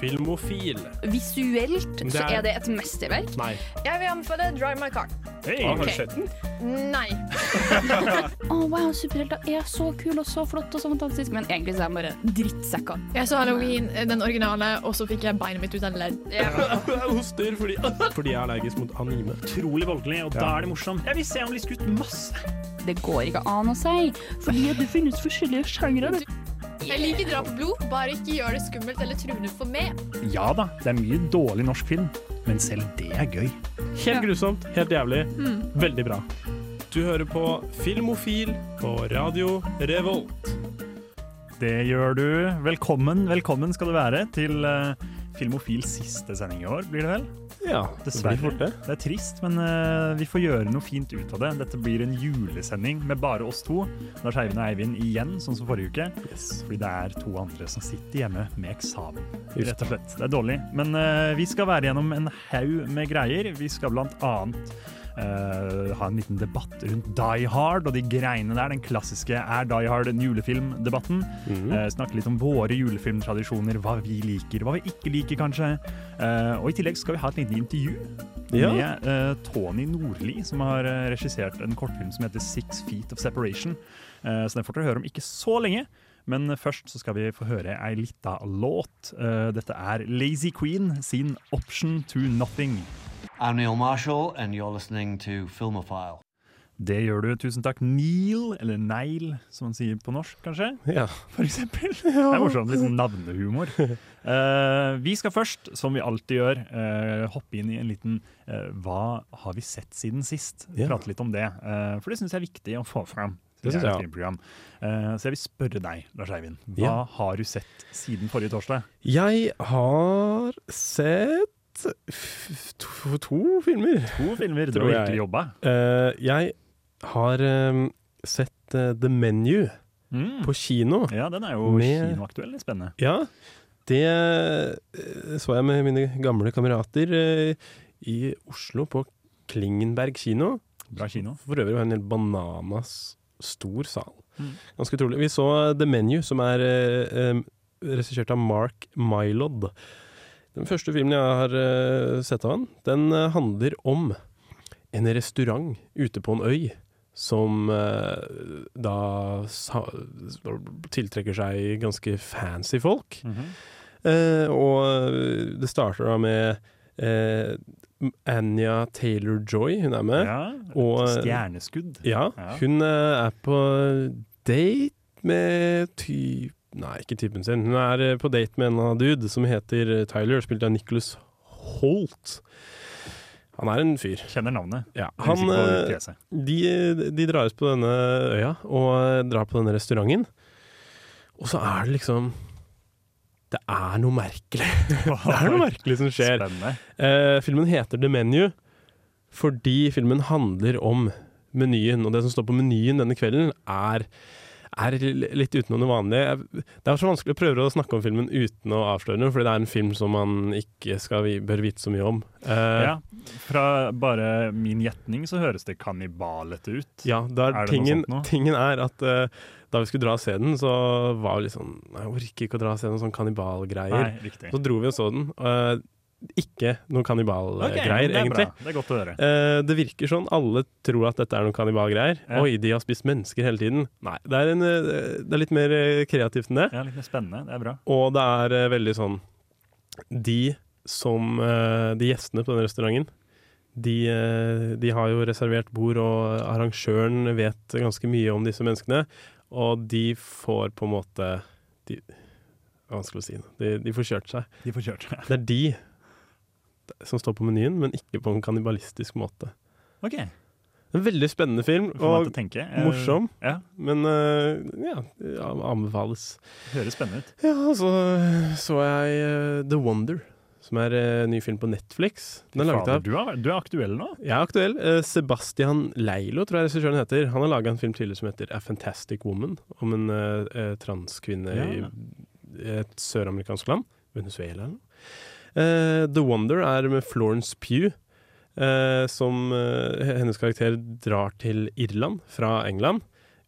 Filmofil. Visuelt Det så er- er det et mesterverk. Nei. Jeg vil anbefale Drive My Car. Hey, okay. har du sett den? Nei. oh, wow, superhelter er så kul og så flott og så fantastisk, men egentlig så er de bare drittsekker. Jeg så Halloween, eh, den originale, og så fikk jeg beinet mitt ut av ledd. Jeg hoster fordi, fordi jeg er allergisk mot anime. Utrolig voldelig, og da er det morsomt. Jeg vil se om de skutt masse. Det går ikke an å si, fordi det finnes forskjellige sjangre. Jeg liker drap og blod, bare ikke gjør det skummelt eller truende for meg. Ja da, det er mye dårlig norsk film, men selv det er gøy. Helt grusomt, helt jævlig. Veldig bra. Du hører på Filmofil på radio Revolt. Det gjør du. Velkommen, velkommen skal du være til uh, Filmofils siste sending i år, blir det vel? Ja, det blir fort det. Det er trist, men uh, vi får gjøre noe fint ut av det. Dette blir en julesending med bare oss to. Lars Eivind og Eivind igjen, sånn som forrige uke. Fordi det er to andre som sitter hjemme med eksamen. Rett og slett. Det er dårlig. Men uh, vi skal være gjennom en haug med greier. Vi skal blant annet eh, ha en liten debatt rundt Die Hard og de greiene der. Den klassiske Er Die Hard en julefilm-debatten. Mm. Uh, snakke litt om våre julefilmtradisjoner, hva vi liker, hva vi ikke liker, kanskje. Uh, og i tillegg skal vi ha et lite intervju Ja. med Tony Nordli, som har regissert en kortfilm som heter Six Feet of Separation. Så den får dere høre om ikke så lenge. Men først så skal vi få høre ei lita låt. Dette er Lazy Queen sin 'Option to Nothing'. I'm Neil Marshall, and you're listening to Filmophile. Det gjør du. Tusen takk, Neil, eller Neil, som man sier på norsk, kanskje? Ja. For eksempel. Det er morsomt. Litt sånn navnehumor. Uh, vi skal først, som vi alltid gjør, uh, hoppe inn i en liten uh, Hva har vi sett siden sist? Ja. Prate litt om det. Eh, for det syns jeg er viktig å få fram. Det synes jeg ja. Eh, så jeg vil spørre deg, Lars Eivind. Hva Ja. har du sett siden forrige torsdag? Jeg har sett to, to filmer. To filmer. Du har virkelig jobba. Uh, jeg har um, sett uh, The Menu Mm. på kino. Ja, den er jo Med- kinoaktuell. Litt spennende. Ja, det uh, så jeg med mine gamle kamerater eh, i Oslo på Klingenberg kino. Bra kino. For øvrig var det en helt bananas stor sal. Mm. Ganske utrolig. Vi så The Menu, som er eh, eh, regissert av Mark Mylod. Den første filmen jeg har eh, sett av han, den eh, handler om en restaurant ute på en øy som eh, da tiltrekker seg ganske fancy folk. Mhm. Eh, og det starter da med eh, Anja Taylor-Joy, hun er med. Ja, og- Stjerneskudd. Ja, Ja. hun er på date med ty... Nei, ikke typen sin. Hun er eh, på date med en av dude som heter eh, Tyler, spilt av Nicholas Holt. Han er en fyr. Kjenner navnet. Ja, han, eh, de, de drar ut på denne øya og drar på denne restauranten. Og så er det liksom Det er noe merkelig. Det er noe merkelig som skjer. Eh, filmen heter The Menu fordi filmen handler om menyen. Og det som står på menyen denne kvelden, er, er litt utenom det vanlige. Det er så vanskelig å prøve å snakke om filmen uten å avsløre noe, fordi det er en film som man ikke skal, bør vite så mye om. Uh, Ja, fra bare min gjetning så høres det kannibalete ut. Ja, der, Er tingen, tingen er at uh, da vi skulle dra og se den, så var det litt sånn Jeg orker ikke å dra og se noen sånn kannibalgreier. Så dro vi og så den. eh, ikke noen kannibalgreier, er egentlig. Bra. Det er godt å høre. Uh, det virker sånn. Alle tror at dette er noen kannibalgreier. Ja. Oi, de har spist mennesker hele tiden. Nei, det er, en, eh, det er litt mer eh, kreativt enn det. Ja, Litt mer spennende. Det er bra. Og det er uh, veldig sånn De som uh, De gjestene på den restauranten, de, de har jo reservert bord, og arrangøren vet ganske mye om disse menneskene. Og de får på en måte de, vanskelig å si. De, de får kjørt seg. De får kjørt. Det er de som står på menyen, men ikke på en kannibalistisk måte. OK. En veldig spennende film, og morsom. Uh. Eh, morsom. Ja, men uh, ja, anbefales. Høres spennende ut. Ja, så så jeg uh, The Wonder, som er en ny film på Netflix. Den er laget av du, er, du er aktuell nå? Jeg er aktuell. Sebastian Leilo, tror jeg regissøren heter. Han har laga en film tidligere som heter A Fantastic Woman, om en transkvinne Ja. i et søramerikansk land. Venezuela eller noe. Eh, The Wonder er med Florence Pugh, eh, som eh, hennes karakter drar til Irland fra England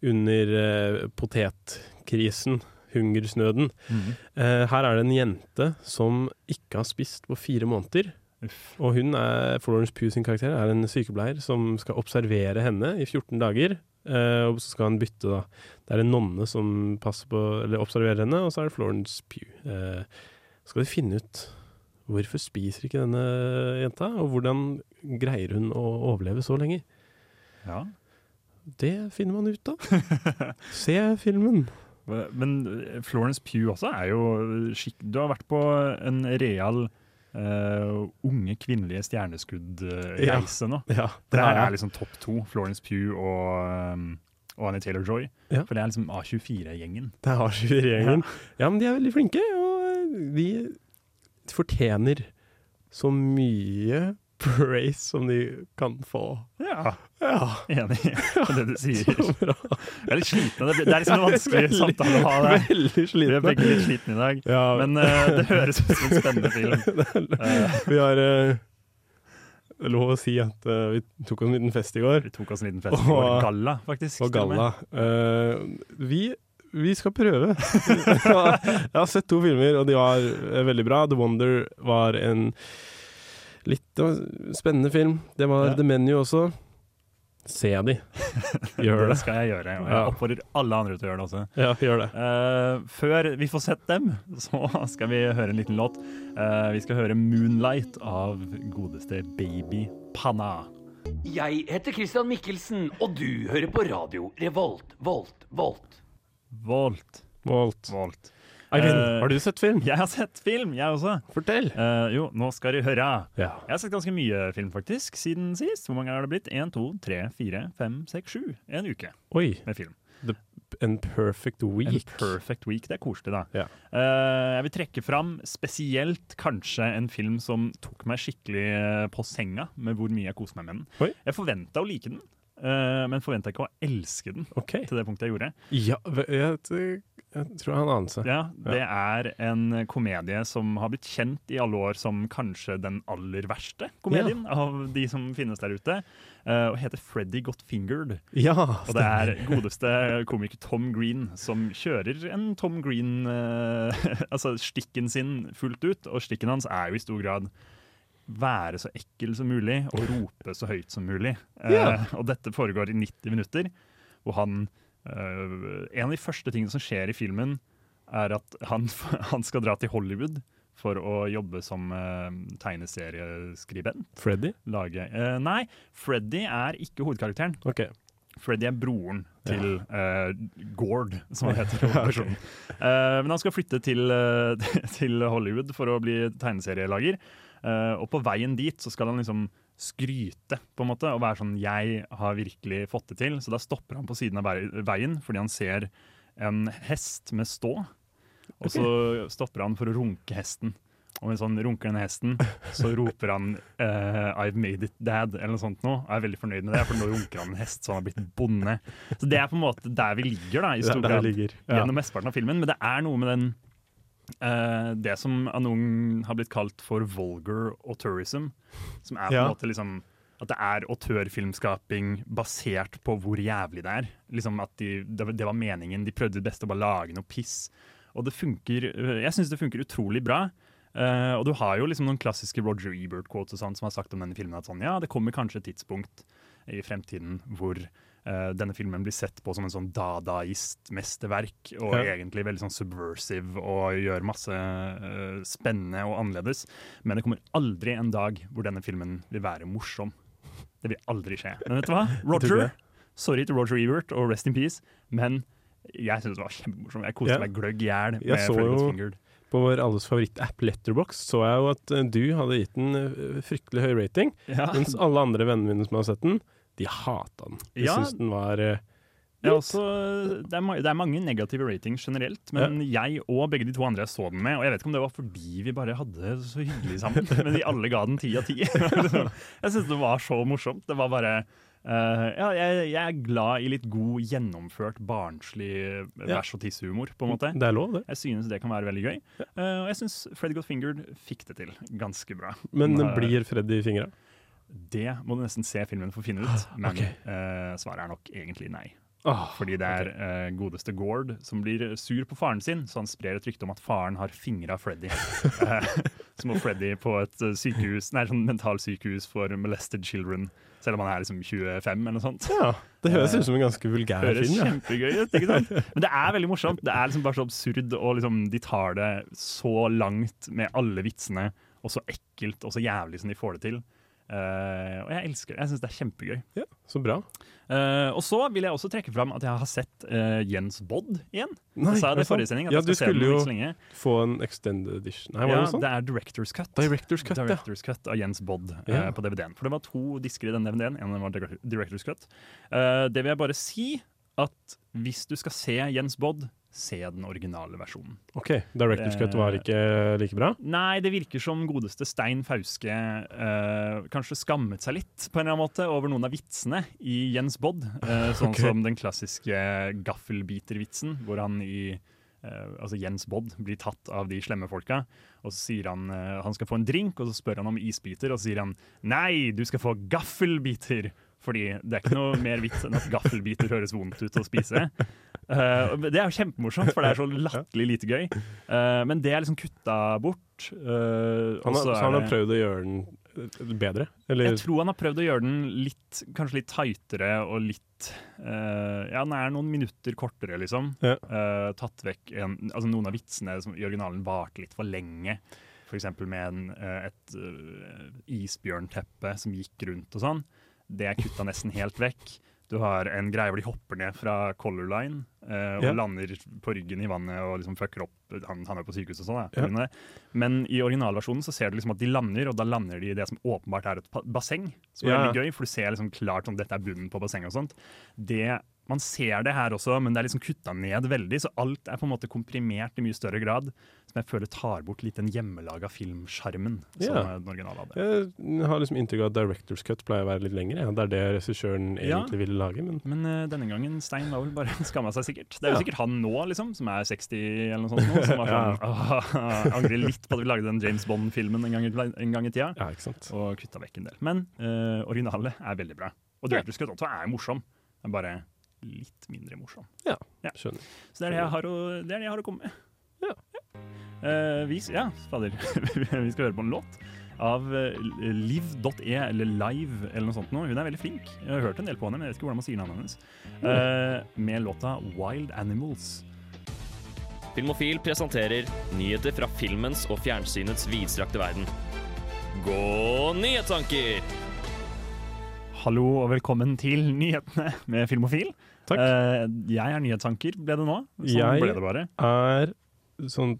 under potetkrisen. hungersnøden. Mm -hmm. uh, her er det en jente som ikke har spist på fire måneder. Uff. Og hun er, Florence Pugh sin karakter er en sykepleier som skal observere henne i 14 dager. Uh, og så skal han bytte, da. Det er en nonne som passer på, eller observerer henne, og så er det Florence Pugh. Uh, skal de finne ut hvorfor spiser ikke denne jenta, og hvordan greier hun å overleve så lenge? Ja. Det finner man ut av. Se filmen. Men eh, Florence Pugh også er jo skikk... Du har vært på en real uh, unge kvinnelige stjerneskudd-reise nå. Ja, Det er er liksom topp to. Florence Pugh og, um, og Annie Taylor-Joy. Ja. For det er liksom A24-gjengen. Det er A24-gjengen. Ja. Ja. men de er veldig flinke, og de fortjener så mye praise som de kan få. Ja, Ja, enig i det du sier. Jeg er litt sliten. Det er liksom en vanskelig Veldig- samtale å ha. Det. Veldig Vi er begge litt slitne i dag. Ja, Men uh, det høres ut som en spennende film. Eh, vi har eh, lov å si at uh, vi tok oss en liten fest i går, vi tok oss en liten fest i går. Galla, faktisk. og. Galla. Vi, vi skal prøve. Jeg har sett to filmer, og de var eh, veldig bra. The Wonder var en litt det var en spennende film. Det var Ja. The Menu også. Se de. Gjør Det det. skal jeg gjøre. Jeg oppfordrer alle andre til å gjøre det også. Ja, gjør det. Uh, før vi får sett dem, så skal vi høre en liten låt. Uh, vi skal høre 'Moonlight' av godeste Baby Panna. Jeg heter Christian Mikkelsen, og du hører på radio Revolt, Volt, Volt. Volt. Volt. Volt. Eivind, uh, har du sett film? Jeg har sett film, jeg også. Fortell. Uh, jo, nå skal du høre. Ja. Jeg har sett ganske mye film faktisk siden sist. Hvor mange har det blitt? Én, to, tre, fire, fem, seks, sju. En uke Oi, med film. en perfect En week. perfect week. Det er koselig, da. Ja. Uh, jeg vil trekke fram spesielt kanskje en film som tok meg skikkelig på senga med hvor mye jeg koste meg med den. Oi. Jeg forventa å like den, men forventa ikke å elske den okay. til det punktet jeg gjorde. Ja, jeg, jeg, tror jeg har en anelse. Ja, Det er en komedie som har blitt kjent i alle år som kanskje den aller verste komedien av de som finnes der ute, eh, og heter Freddy Got Fingered. Ja, Og det er godeste komiker Tom Green som kjører en Tom Green eh, Altså stikken sin fullt ut, og stikken hans er jo i stor grad være så ekkel som mulig og rope så høyt som mulig. Eh, Ja. og dette foregår i 90 minutter, hvor han eh, En av de første tingene som skjer i filmen, er at han, han skal dra til Hollywood for å jobbe som eh, tegneserieskribent. Freddy? Lage eh, Nei, Freddy er ikke hovedkarakteren. Okay. Freddy er broren til eh, Gord, som han heter. okay. uh, men han skal flytte til, uh, til Hollywood for å bli tegneserielager. Eh, og på veien dit så skal han liksom skryte på en måte og være sånn 'jeg har virkelig fått det til'. Så da stopper han på siden av veien fordi han ser en hest med stå. Og så stopper han for å runke hesten. Og mens han runker denne hesten, så roper han uh, 'I've made it, dad', eller noe sånt noe. Og er veldig fornøyd med det, for nå runker han en hest, så han har blitt bonde. Så det er på en måte der vi ligger, da, i stor grad. Ja. Gjennom mesteparten av filmen. Men det er noe med den Det som av noen har blitt kalt for vulgar auteurism, som er på en Ja. måte liksom at det er autørfilmskaping basert på hvor jævlig det er. Liksom at de, det, var- det var meningen. De prøvde det beste å bare lage noe piss. Og det funker øh, Jeg syns det funker utrolig bra. Uh, og du har jo liksom noen klassiske Roger Ebert-quotes som har sagt om denne filmen at sånn, ja, det kommer kanskje et tidspunkt i fremtiden hvor eh, denne filmen blir sett på som en sånn dadaist-mesterverk, og Ja. egentlig veldig sånn subversive og gjør masse uh, spennende og annerledes. Men det kommer aldri en dag hvor denne filmen vil være morsom. Det vil aldri skje. Men vet du hva? Roger, sorry til Roger Ebert og Rest in Peace, men jeg syns det var kjempemorsomt. Jeg koste Ja. meg gløgg i hjel med Fingered. På vår alles favoritt-app Letterbox så jeg jo at eh, du hadde gitt den fryktelig høy rating, Ja. mens alle andre vennene mine som har sett den, de hata den. De Ja. syns den var det er, også, det, er, det er mange negative ratings generelt, men jeg og begge de to andre jeg så den med, og jeg vet ikke om det var fordi vi bare hadde det så hyggelig sammen, men de alle ga den ti av ti. jeg syns det var så morsomt. Det var bare Uh, ja, jeg, jeg er glad i litt god, gjennomført, barnslig vers- og tissehumor, på en måte. Det er lov, det. Jeg synes det kan være veldig gøy. Uh, og jeg syns Freddy Got Fingered fikk det til ganske bra. Men Den blir Freddy fingra? Det må du nesten se filmen for å finne ut, men okay. uh, svaret er nok egentlig nei. Oh, Fordi det er eh, godeste Gord som blir sur på faren sin, så han sprer et rykte om at faren har fingra Freddy. Eh, så må Freddy på et eh, sykehus, nei, sånn mentalsykehus for molested children, selv om han er liksom 25 eller noe sånt. Ja, det høres ut som en ganske vulgær Høres film. Ja. kjempegøy ut, ikke sant? Men det er veldig morsomt. Det er liksom bare så absurd, og liksom de tar det så langt med alle vitsene, og så ekkelt og så jævlig som de får det til. Eh, og jeg elsker det. Jeg syns det er kjempegøy. Ja, så bra. Uh, og så vil jeg også trekke fram at jeg har sett uh, Jens Bodd igjen. Nei, jeg sa det i forrige sending. Ja, du skulle jo få en extended edition. Nei, Ja, det sånn? det er Directors Cut. Director's Cut, ja. Cut av Jens Bodd Ja. på DVD-en. For det var to disker i den DVD-en. En var Director's Cut. Det vil jeg bare si at hvis du skal se Jens Bodd, se den originale versjonen. Ok, Director's Cut var ikke like bra? Nei, det virker som godeste Stein Fauske uh, kanskje skammet seg litt på en eller annen måte over noen av vitsene i Jens Bodd. Uh, sånn okay. som den klassiske gaffelbitervitsen, hvor han i Uh, altså Jens Bodd blir tatt av de slemme folka, og så sier han uh, han skal få en drink, og så spør han om isbiter, og så sier han nei, du skal få gaffelbiter. Fordi det er ikke noe mer vits enn at gaffelbiter høres vondt ut å spise. Uh, det er jo kjempemorsomt, for det er så latterlig lite gøy. Uh, men det er liksom kutta bort. Uh, Han har, så han har prøvd å gjøre den bedre? Eller? Jeg tror han har prøvd å gjøre den litt, kanskje litt tightere og litt Ja, den er noen minutter kortere, liksom. Ja. Tatt vekk en, altså noen av vitsene som i originalen varte litt for lenge. F.eks. med en, et isbjørnteppe som gikk rundt og sånn. Det er kutta nesten helt vekk. Du har en greie hvor de hopper ned fra Color Line eh, og yeah. lander på ryggen i vannet og liksom fucker opp Han, han er på sykehus og sånn. Ja. grunn. Men i originalversjonen så ser du liksom at de lander, og da lander de i det som åpenbart er et basseng. Som er yeah. veldig gøy, for du ser liksom klart om dette er bunnen på bassenget og sånt. Det, man ser det her også, men det er liksom kutta ned veldig, så alt er på en måte komprimert i mye større grad. Som jeg føler tar bort litt den hjemmelaga filmsjarmen som Ja. den originale hadde. Jeg har liksom inntrykk av at Director's Cut pleier å være litt lengre. Ja. Det er det regissøren Ja. egentlig ville lage. Men Men uh, denne gangen, Stein var vel bare skamma seg sikkert. Det er jo Ja. sikkert han nå, liksom, som er 60 eller noe sånt nå, som var sånn «Åh, Angrer litt på at vi lagde den James Bond-filmen en, en gang i tida. ja, ikke sant. Og kutta vekk en del. Men uh, originale er veldig bra. Og Director's Cut også er morsom. Det er bare litt mindre morsom. Ja, Skjønner. Så det er det jeg har å, det er det jeg har å komme med. Ja. Uh, vi, ja, fader. vi skal høre på en låt av eh, liv.e, eller Live, eller noe sånt. Nå. Hun er veldig flink. Jeg har hørt en del på henne, men jeg vet ikke hvordan man sier navnet hennes. Uh, med låta Wild Animals. Filmofil presenterer nyheter fra filmens og fjernsynets vidstrakte verden. Gå nyhetstanker! Hallo og velkommen til nyhetene med Filmofil. Takk. Eh, jeg er nyhetsanker, ble det nå. Sånn Jeg- ble det bare. Er sånn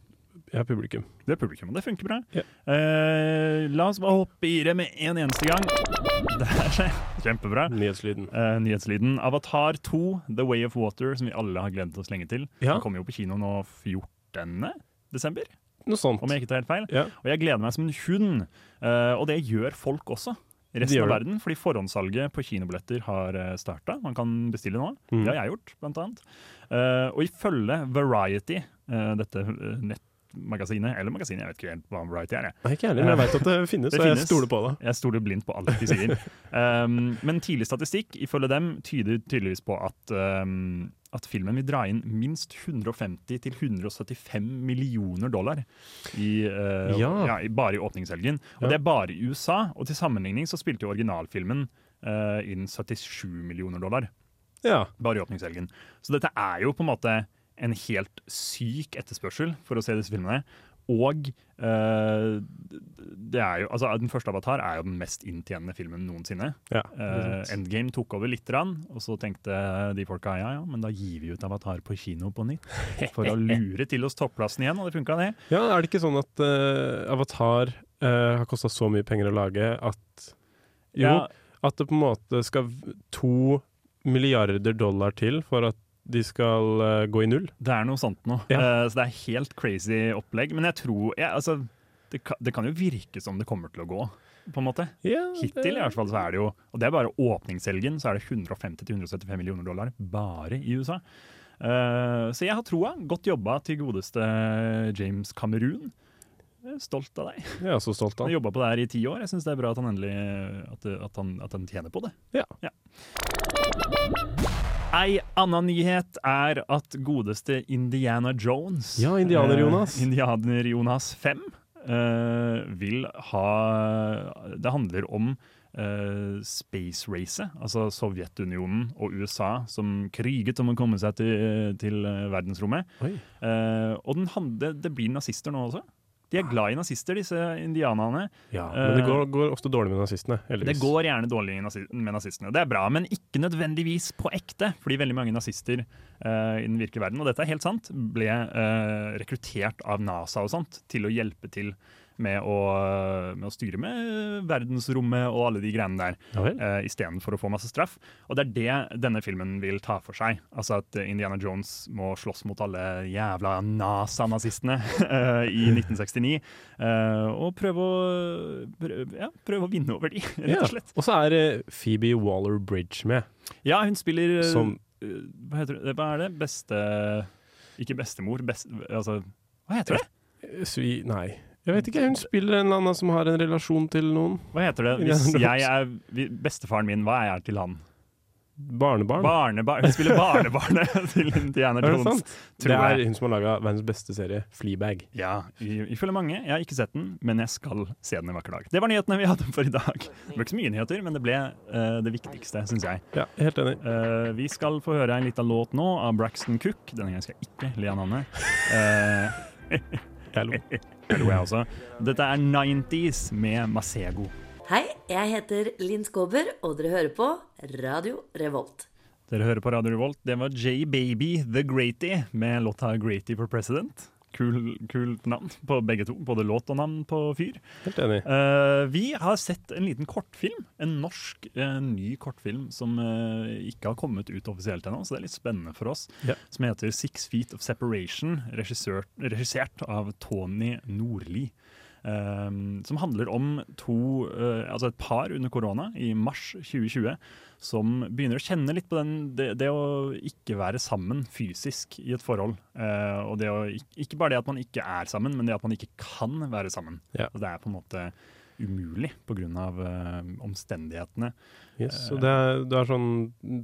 Jeg er publikum. Det er publikum, og det funker bra. Ja. Eh, la oss bare hoppe i det med en eneste gang. Der, kjempebra. Nyhetslyden. Eh, nyhetslyden. Avatar 2, The Way of Water, som vi alle har gledet oss lenge til. Ja. Den kommer jo på kino nå 14. desember, Noe sånt. om jeg ikke tar helt feil. Ja. Og jeg gleder meg som en hund. Og det gjør folk også. Resten av verden, fordi forhåndssalget på kinobilletter har starta. Man kan bestille nå. Mm. Det har jeg gjort, blant annet. Uh, og ifølge Variety, uh, dette eh, nettmagasinet, eller magasinet, jeg vet ikke helt hva Variety er, jeg. Nei, ikke heller, men jeg vet at det finnes, Det og jeg finnes. stoler på det. Jeg stoler blindt på alt de sier. Um, men tidlig statistikk ifølge dem tyder tydeligvis på at, um, at filmen vil dra inn minst 150-175 millioner dollar i, uh, Ja. ja, bare i åpningshelgen. Og Ja. det er bare i USA. Og til sammenligning så spilte jo originalfilmen uh, inn 77 millioner dollar Ja. bare i åpningshelgen. Så dette er jo på en måte en helt syk etterspørsel for å se disse filmene. Og uh, det er jo, altså Den første Avatar er jo den mest inntjenende filmen noensinne. ja. uh, Endgame tok over litt, rann, og så tenkte de folka ja, ja, men da gir vi ut Avatar på kino på nytt. For å lure til oss topplassen igjen, og det funka, det. ja, er det ikke sånn at uh, Avatar har kosta så mye penger å lage at Jo, Ja, at det på en måte skal to milliarder dollar til for at de skal uh, gå i null. det er noe sånt noe. Ja. Uh, så det er helt crazy opplegg. Men jeg tror ja, altså, det, kan, det kan jo virke som det kommer til å gå, på en måte. Ja, Hittil i hvert fall så er det jo Og det er bare åpningshelgen, så er det 150-175 millioner dollar bare i USA. Uh, så jeg har troa. Godt jobba til godeste James Cameroon. Stolt av deg. Jeg er så stolt Han av han. jobba på det her i ti år. Jeg syns det er bra at han endelig at, at, han, at han tjener på det. Ja. Ei anna nyhet er at godeste Indiana Jones Ja, Indianer-Jonas. eh, Indianer-Jonas 5 eh, vil ha Det handler om eh, space racet, altså Sovjetunionen og USA som kriget om å komme seg til, til eh, verdensrommet. Eh, og den handler, det blir nazister nå også. De er glad i nazister, disse indianerne. Ja, men det Eh, går, går ofte dårlig med nazistene. Det går gjerne dårlig med nazistene. Det er bra, men ikke nødvendigvis på ekte. Fordi veldig mange nazister uh, i den virkelige verden, og dette er helt sant, ble uh, rekruttert av NASA og sånt til å hjelpe til med å, med å styre med verdensrommet og alle de greiene der, Ja uh, istedenfor å få masse straff. Og det er det denne filmen vil ta for seg. Altså at eh, Indiana Jones må slåss mot alle jævla NASA-nazistene uh, i 1969. uh, og prøve å, prøve, ja, prøve å vinne over de, rett og slett. Og så er eh, Phoebe Waller-Bridge med. Ja, hun spiller eh, Som- eh, hva, heter det? hva er det? Beste Ikke bestemor, best, altså Hva heter det? Eh, Svi... Nei. Jeg vet ikke. Hun spiller en eller annen som har en relasjon til noen. Hva heter det? Hvis jeg er bestefaren min, hva er jeg til han? Barnebarn. Barnebarn. Hun spiller barnebarnet til Indiana er det Jones. tror Det er hun som har laga verdens beste serie, Fleabag. Ja, ifølge mange. Jeg har ikke sett den, men jeg skal se den en vakker dag. Det var nyhetene vi hadde for i dag. Det ble ikke så mye nyheter, men det ble uh, det viktigste, syns jeg. Ja, helt enig. Uh, vi skal få høre en liten låt nå av Braxton Cook. Denne gangen skal jeg ikke le av navnet. Uh, Jeg lo. det jeg også. Dette er 90s med Masego. Hei, jeg heter Linn Skåber, og dere hører på Radio Revolt. Dere hører på Radio Revolt. Det var J-Baby The Greaty med låta 'Greaty for President'. Kul, kult navn på begge to. Både låt og navn på fyr. Helt enig. Uh, vi har sett en liten kortfilm. En norsk uh, ny kortfilm som uh, ikke har kommet ut offisielt ennå, så det er litt spennende for oss. Yeah. Som heter 'Six Feet of Separation', regissert, av Tony Nordli. Eh, som handler om to, eh, altså et par under korona i mars 2020 som begynner å kjenne litt på den, det, det å ikke være sammen fysisk i et forhold. Eh, og det å, ikke bare det at man ikke er sammen, men det at man ikke kan være sammen. Ja. Det er på en måte umulig pga. Uh, omstendighetene. Yes, og det er, det er sånn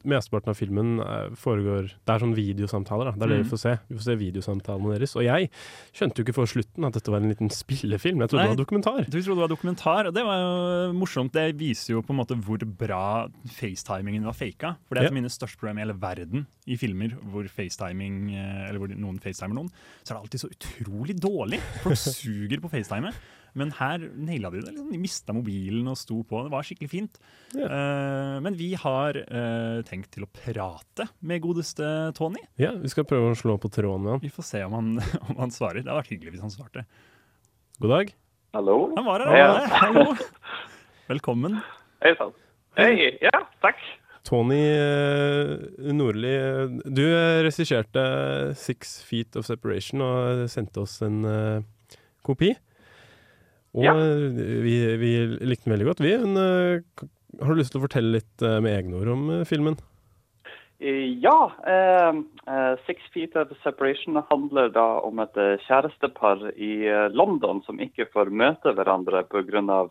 Mesteparten av filmen eh, foregår Det er sånn videosamtaler. da Det er det Mm. vi får se. Vi får se videosamtalene deres. Og jeg skjønte jo ikke for slutten at dette var en liten spillefilm. Jeg trodde Nei. det var dokumentar. Du trodde det var dokumentar, og det var jo morsomt. Det viser jo på en måte hvor bra facetimingen var faka. For det er et Ja. av mine største problemer i hele verden i filmer hvor facetiming, eh, eller hvor noen facetimer noen, så er det alltid så utrolig dårlig. Folk suger på facetimet. Men her naila de det. Liksom. De mista mobilen og sto på. Det var skikkelig fint. Ja. Eh, men vi har eh, tenkt til å prate med godeste Tony. Ja, Vi skal prøve å slå på tråden med han. Vi får se om han, om han svarer. Det hadde vært hyggelig hvis han svarte. God dag. Hallo? Han var her, Ja. Hallo. Velkommen. Hei sann. Hei, ja, takk. Tony eh, Nordli, du regisserte 'Six Feet of Separation' og sendte oss en kopi. Og Ja. eh, vi, vi likte den veldig godt, vi. Men, eh, har du lyst til å fortelle litt eh, med egne ord om filmen? Eh, Ja, eh, Six Feet of Separation handler da om et kjærestepar i London som ikke får møte hverandre pga.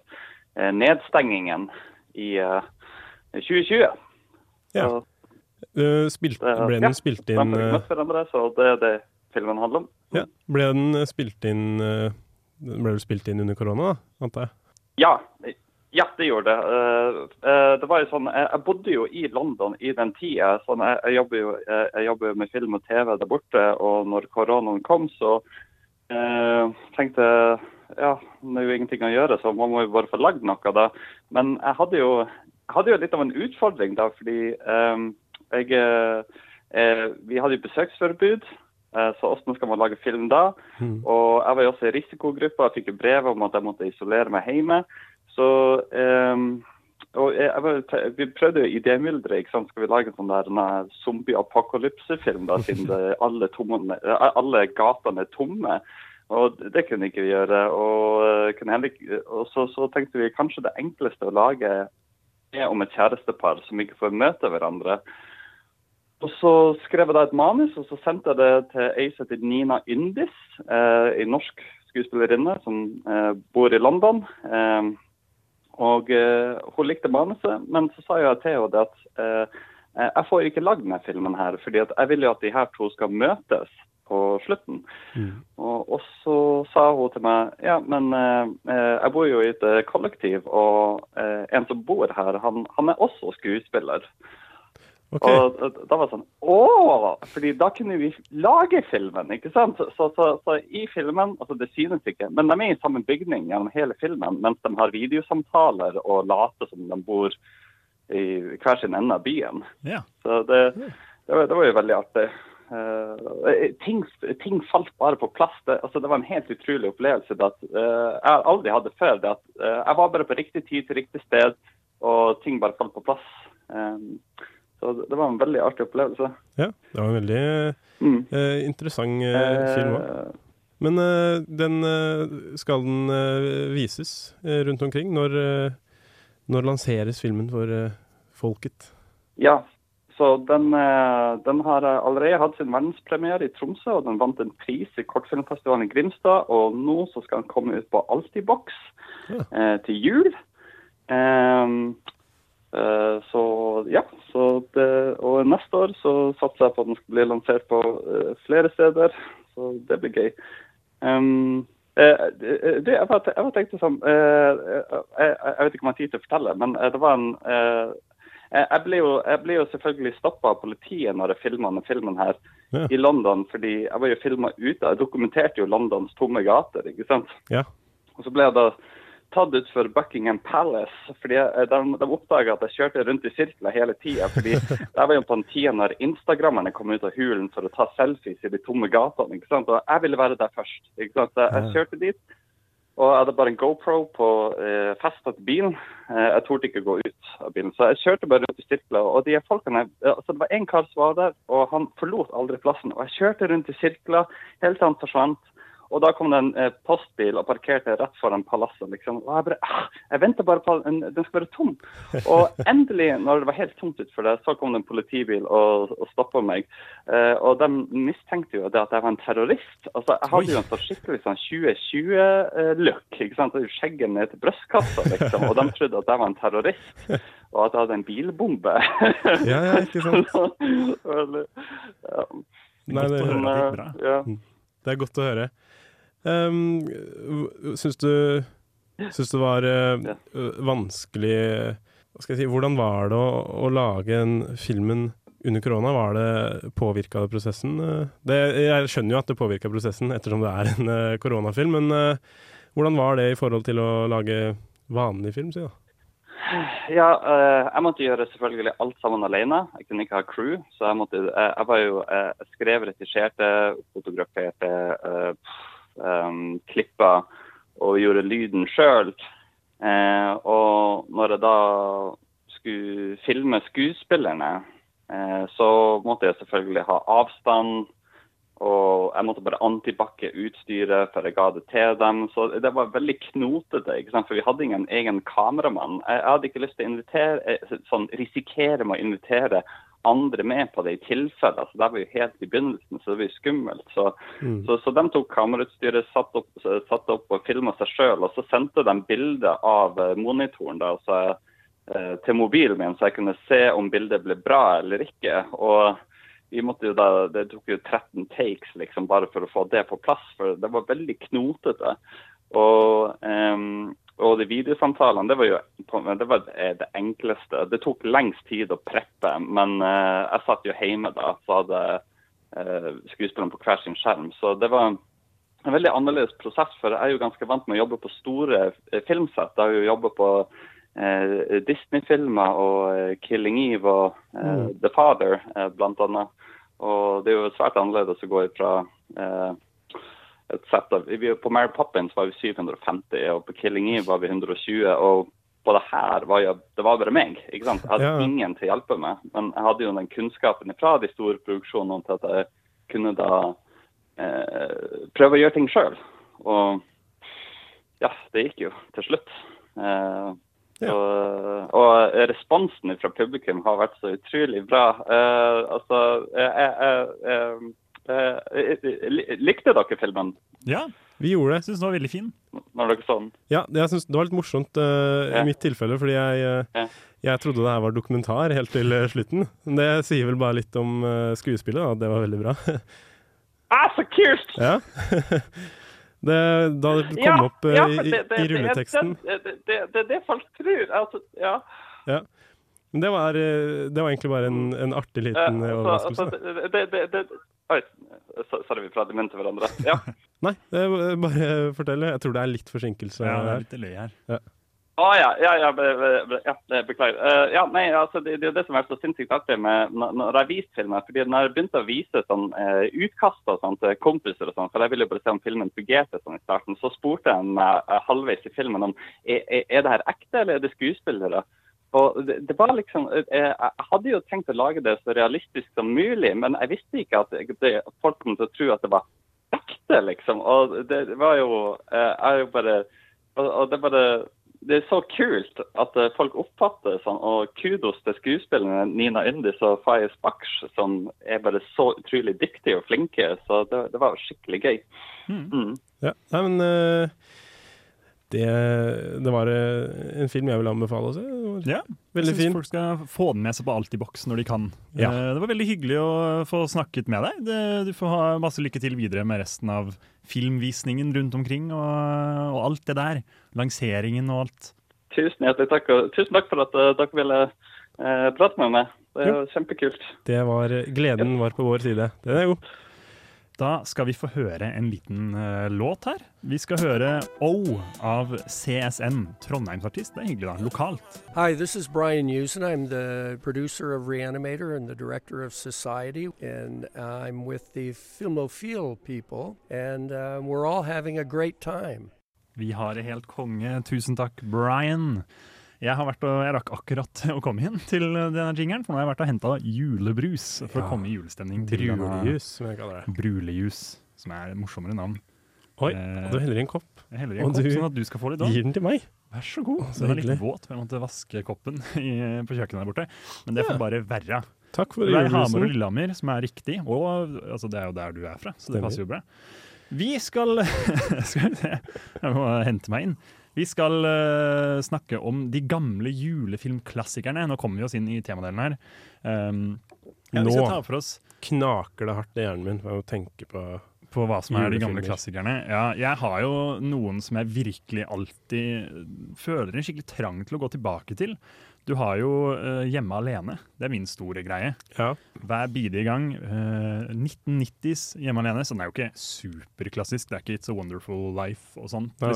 Eh, nedstengingen i eh, 2020. Ja. Så, Eh, spilt, ble ble ja, den spilt de inn får ikke møtt hverandre, så det er det filmen handler om. ja, Ble den spilt inn eh, Den ble vel spilt inn under korona, da, antar jeg? Ja, ja det gjorde det. Eh, eh, det var jo sånn, jeg, bodde jo i London i den tida. Sånn, jeg, jobber jo, jeg, jobber jo med film og TV der borte, og når koronaen kom, så eh, tenkte jeg ja, det er jo ingenting å gjøre, så man må jo bare få lagd noe da. Men jeg hadde jo, jeg hadde jo litt av en utfordring da, fordi eh, jeg, eh, vi hadde jo besøksforbud. Eh, Så hvordan skal man lage film da? Mm. Og jeg var jo også i risikogruppa. Jeg fikk jo brev om at jeg måtte isolere meg hjemme. Så um, og jeg, jeg Vi prøvde jo idémyldre. ikke sant? Skal vi lage en sånn der zombie-apokalypse-film da, siden det, alle, tomme, alle gatene er tomme? Og det kunne ikke vi gjøre. Og, eh, ikke, og så, så tenkte vi kanskje det enkleste å lage er om et kjærestepar som ikke får møte hverandre. Og så skrev jeg da et manus, og så sendte jeg det til ei som heter Nina Yndis, eh, en norsk skuespillerinne som eh, bor i London. Eh, og eh, hun likte manuset, men så sa jeg til henne at eh, jeg får ikke lagd denne filmen her, fordi jeg vil jo at de her to skal møtes på slutten. Og, og så sa hun til meg ja, men eh, eh, jeg bor jo i et kollektiv, og eh, en som bor her, han, han er også skuespiller. Ok. Og da- var det sånn Å! Fordi da kunne vi lage filmen, ikke sant? Så, så, så, i filmen Altså, det synes ikke, men de er i samme bygning gjennom hele filmen, mens de har videosamtaler og later som de bor i hver sin ende av byen. Ja. Så det, det, var, det var jo veldig artig. Uh, ting, ting falt bare på plass. Det, altså, det var en helt utrolig opplevelse. Det at, uh, jeg aldri hadde før. Det at, uh, jeg var bare på riktig tid til riktig sted, og ting bare falt på plass. Eh, så det, var en veldig artig opplevelse. Ja, det var en veldig Mm. eh, interessant eh, film òg. Eh, Men eh, den eh, skal den eh, vises rundt omkring? Når, når lanseres filmen for folket? Ja, så den, den har allerede hatt sin verdenspremiere i Tromsø, og den vant en pris i kortfilmfestivalen i Grimstad. Og nå så skal den komme ut på Altibox Ja. til jul. Eh, så ja, så det, og neste år så satser jeg på at den skal bli lansert på eh, flere steder. Så det blir gøy. Um, eh, det, jeg, bare, jeg bare tenkte sånn eh, eh, jeg, jeg vet ikke om jeg har tid til å fortelle, men eh, det var en eh, jeg ble, jo, jeg ble jo selvfølgelig stoppa av politiet når jeg filma denne filmen her Ja. i London, fordi jeg var jo filma ute. Jeg dokumenterte jo Londons tomme gater, ikke sant. Ja. Og så ble jeg da tatt ut for Buckingham Palace, fordi de, de oppdaga at jeg kjørte rundt i sirkler hele tida. Det jeg var jo på den tida når instagrammerne kom ut av hulen for å ta selfies i de tomme gatene. ikke sant? Og jeg ville være der først. ikke sant? Så jeg kjørte dit. Og jeg hadde bare en GoPro på eh, festa til bilen. Eh, jeg torde ikke gå ut av bilen. Så jeg kjørte bare rundt i sirkler. Og de folkene, eh, altså det var en kar som var der, og han forlot aldri plassen. Og jeg kjørte rundt i sirkler helt til han forsvant. Og da kom det en eh, postbil og parkerte rett foran palasset. liksom. Og jeg bare ah, Jeg venter bare på en, den skal være tom. Og endelig, når det var helt tomt utenfor det, så kom det en politibil og, og stoppa meg. Eh, og de mistenkte jo det at jeg var en terrorist. Altså, Jeg hadde jo en sånn skikkelig sånn 2020-look. ikke sant? Er Skjegget ned til brystkassa, liksom. Og de trodde at jeg var en terrorist. Og at jeg hadde en bilbombe. Ja, ja, ikke sant? Veldig, ja. Nei, det, at det bra. Ja. det er godt å høre. Um, syns du Syns det var uh, vanskelig Hva skal jeg si Hvordan var det å, å lage en filmen under korona? Var det Påvirka av prosessen? Eh, Det, jeg skjønner jo at det påvirka prosessen ettersom det er en uh, koronafilm, men uh, hvordan var det i forhold til å lage vanlig film? Si da? Ja, jeg måtte gjøre selvfølgelig alt sammen alene. Jeg kunne ikke ha crew. Så jeg måtte Jeg, var jo Jeg skrev, retusjerte, fotograferte, uh, um, klippa og gjorde lyden sjøl. Eh, og når jeg da skulle filme skuespillerne, eh, så måtte jeg selvfølgelig ha avstand. Og jeg måtte bare antibakke utstyret før jeg ga det til dem. Så det var veldig knotete, for vi hadde ingen egen kameramann. Jeg hadde ikke lyst til å eh, sånn, risikere med å invitere andre med på det i tilfelle. Altså, det var jo helt i begynnelsen, så det var jo skummelt. Så, så, så de tok kamerautstyret, satte opp, satte opp og filma seg sjøl. Og så sendte de bilde av eh, monitoren da, så, eh, til mobilen min, så jeg kunne se om bildet ble bra eller ikke. Og vi måtte jo da, Det tok jo 13 takes liksom, bare for å få det på plass, for det var veldig knotete. Og, ehm, og de videosamtalene, det var jo det, var det det enkleste. Det tok lengst tid å preppe, men uh, jeg satt jo hjemme da, så hadde uh, skuespillerne på hver sin skjerm. Så det var en veldig annerledes prosess, for jeg er jo ganske vant med å jobbe på store eh, filmsett. Jeg har jo jobba på uh, Disney-filmer og eh, 'Killing Eve' og mm. 'The Father', uh, blant annet. Og det er jo svært annerledes å gå ifra eh, et sett av vi, På Mary Poppins var vi 750, og på 'Killing Eve' var vi 120. og på det her var jo, det var bare meg. ikke sant? Jeg hadde Ja. ingen til å hjelpe meg. Men jeg hadde jo den kunnskapen fra de store produksjonene til at jeg kunne da eh, prøve å gjøre ting sjøl. Og ja, det gikk jo til slutt. Eh, Ja. og, og responsen fra publikum har vært så utrolig bra. Eh, altså, jeg, jeg, jeg, jeg, likte dere filmen? Ja, Vi gjorde det. Syns den var veldig fin. når dere så den? Ja, det, jeg synes det var litt morsomt eh, Ja. i mitt tilfelle, fordi jeg, uh, Ja. jeg trodde det her var dokumentar helt til eh, slutten. Men Det sier vel bare litt om uh, skuespillet, at Det var veldig bra. Ah, så kult! ja. det, da det kom Ja, opp uh, i, det- det- i det er rulleteksten Det det- det er det folk tror. Altså, ja. ja. Men det var, eh, det var egentlig bare en, en artig liten Eh, eh, altså, Oi, så- vi prater i munnen til hverandre. Ja. Nei, det bare fortell. Jeg tror det er litt forsinkelse Ja, det er her. litt løy her. Ja. Å ja, ja, ja, be, be, be, ja beklager. Uh, ja, nei, altså, det, det er det som er så sinnssykt artig med når, jeg viser filmer. fordi Når jeg begynte å vise sånn, uh, utkast og sånn, til kompiser, og sånn, for jeg ville jo bare se om filmen fungerte sånn i starten, så spurte jeg meg uh, halvveis i filmen om er, er er det her ekte eller er det skuespillere. Og det, det var liksom, eh, Jeg hadde jo tenkt å lage det så realistisk som mulig, men jeg visste ikke at, det, at folk kom til å tro at det var ekte, liksom. Og det, det var jo eh, Jeg jo bare og, og det bare det er så kult at eh, folk oppfatter det sånn, og kudos til skuespillerne Nina Yndis og Fayez Baksh, som er bare så utrolig dyktige og flinke. Så det, det var skikkelig gøy. Mm. Ja, nei, men eh, det, det var eh, en film jeg vil anbefale å se. Ja, Veldig jeg synes fin. folk skal få den med seg på alt i boks når de kan. Ja. Eh, Det var veldig hyggelig å få snakket med deg. Du får ha masse lykke til videre med resten av filmvisningen rundt omkring og, og alt det der. Lanseringen og alt. Tusen hjertelig takk, og tusen takk for at eh, dere ville eh, prate med meg. Det er jo kjempekult. Det var, gleden var på vår side. Den er god. Da skal vi få høre en liten uh, låt her. Vi skal høre O av CSN, Trondheimsartist. Det er hyggelig, da. Lokalt. Hi, this is Brian Usen. I'm the producer of Reanimator and the director of Society, and I'm with the Filmophile people, and uh, we're all having a great time. Vi har det helt konge. Tusen takk, Brian. Jeg, har vært og, jeg rakk akkurat å komme inn til denne jingeren, for nå har jeg vært og henta julebrus for Ja. å komme i julestemning. til Brulejus, som jeg kaller det. Brulejus, som er et morsommere navn. Oi, Eh, og du heller i en kopp. Jeg heller i Og en kopp, du sånn at du skal få litt òg. Gir den til meg. Vær så god. så Den er litt våt, for jeg måtte vaske koppen i, på kjøkkenet der borte. Men det får Ja. bare være. Takk for Det er Hamar og. Lillehammer som er riktig, og altså, det er jo der du er fra, så det passer jo bra. Vi skal Skal vi se, jeg må hente meg inn. Vi skal uh, snakke om de gamle julefilmklassikerne. Nå kommer vi oss inn i temadelen her. Um, ja, vi skal Nå. ta for oss Knaker det hardt i hjernen min for å tenke på på hva som er de gamle klassikerne. Ja, jeg har jo noen som jeg virkelig alltid føler en skikkelig trang til å gå tilbake til. Du har jo uh, Hjemme alene. Det er min store greie. Ja. Hver bidige gang. Uh, 1990s Hjemme alene. Så den er jo ikke superklassisk. Det er ikke It's a Wonderful Life og sånn. Nei.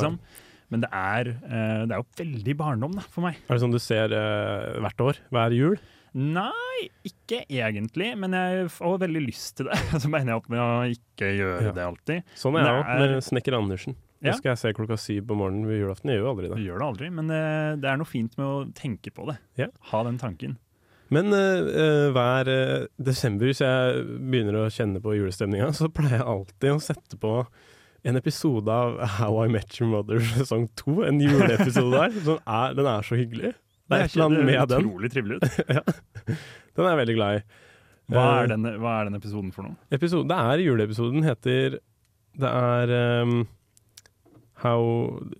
Men det er, eh, det er jo veldig barndom da, for meg. Er det sånn du ser uh, hvert år? Hver jul? Nei, ikke egentlig, men jeg får veldig lyst til det. Så mener jeg opp med å ikke gjøre Ja. det alltid. Sånn er jeg òg, med Snekker Andersen. Det Ja. skal jeg se klokka syv på morgenen ved julaften. Jeg gjør jo aldri det. Du gjør det aldri, men det, det er noe fint med å tenke på det. Ja. Ha den tanken. Men eh, eh, hver eh, desember, hvis jeg begynner å kjenne på julestemninga, så pleier jeg alltid å sette på en episode av How I Met Your Mother sesong to. En juleepisode der. Som er, den er så hyggelig. Det er et eller annet med den. utrolig trivelig ut. ja. Den er jeg veldig glad i. Hva Eh, er, den, hva er den episoden for noe? Episode, det er juleepisoden heter Det er um, How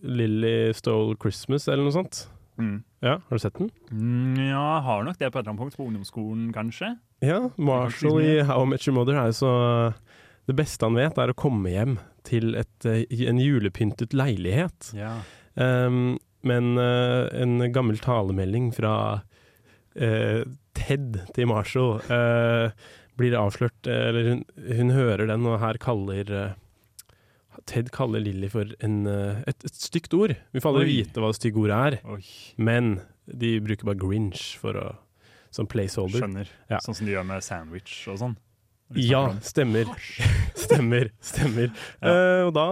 Lily Stole Christmas, eller noe sånt. Mm. Ja, Har du sett den? Mm, ja, har nok det på et eller annet punkt. På ungdomsskolen, kanskje. Ja, Marshall i How I Met Your Mother er jo så Det beste han vet, er å komme hjem til et, eh, en julepyntet leilighet. Ja. Um, men uh, en gammel talemelding fra uh, Ted til Marshall uh, blir avslørt, eller hun, hun hører den, og her kaller Ted kaller Lilly for en, et, et stygt ord. Vi får aldri Oi. vite hva det stygge ordet er, Oi, men de bruker bare Grinch for å, som placeholder. skjønner. Ja. Sånn som de gjør med sandwich og sånn. Ja, stemmer. stemmer. Stemmer. Ja. Uh, og da,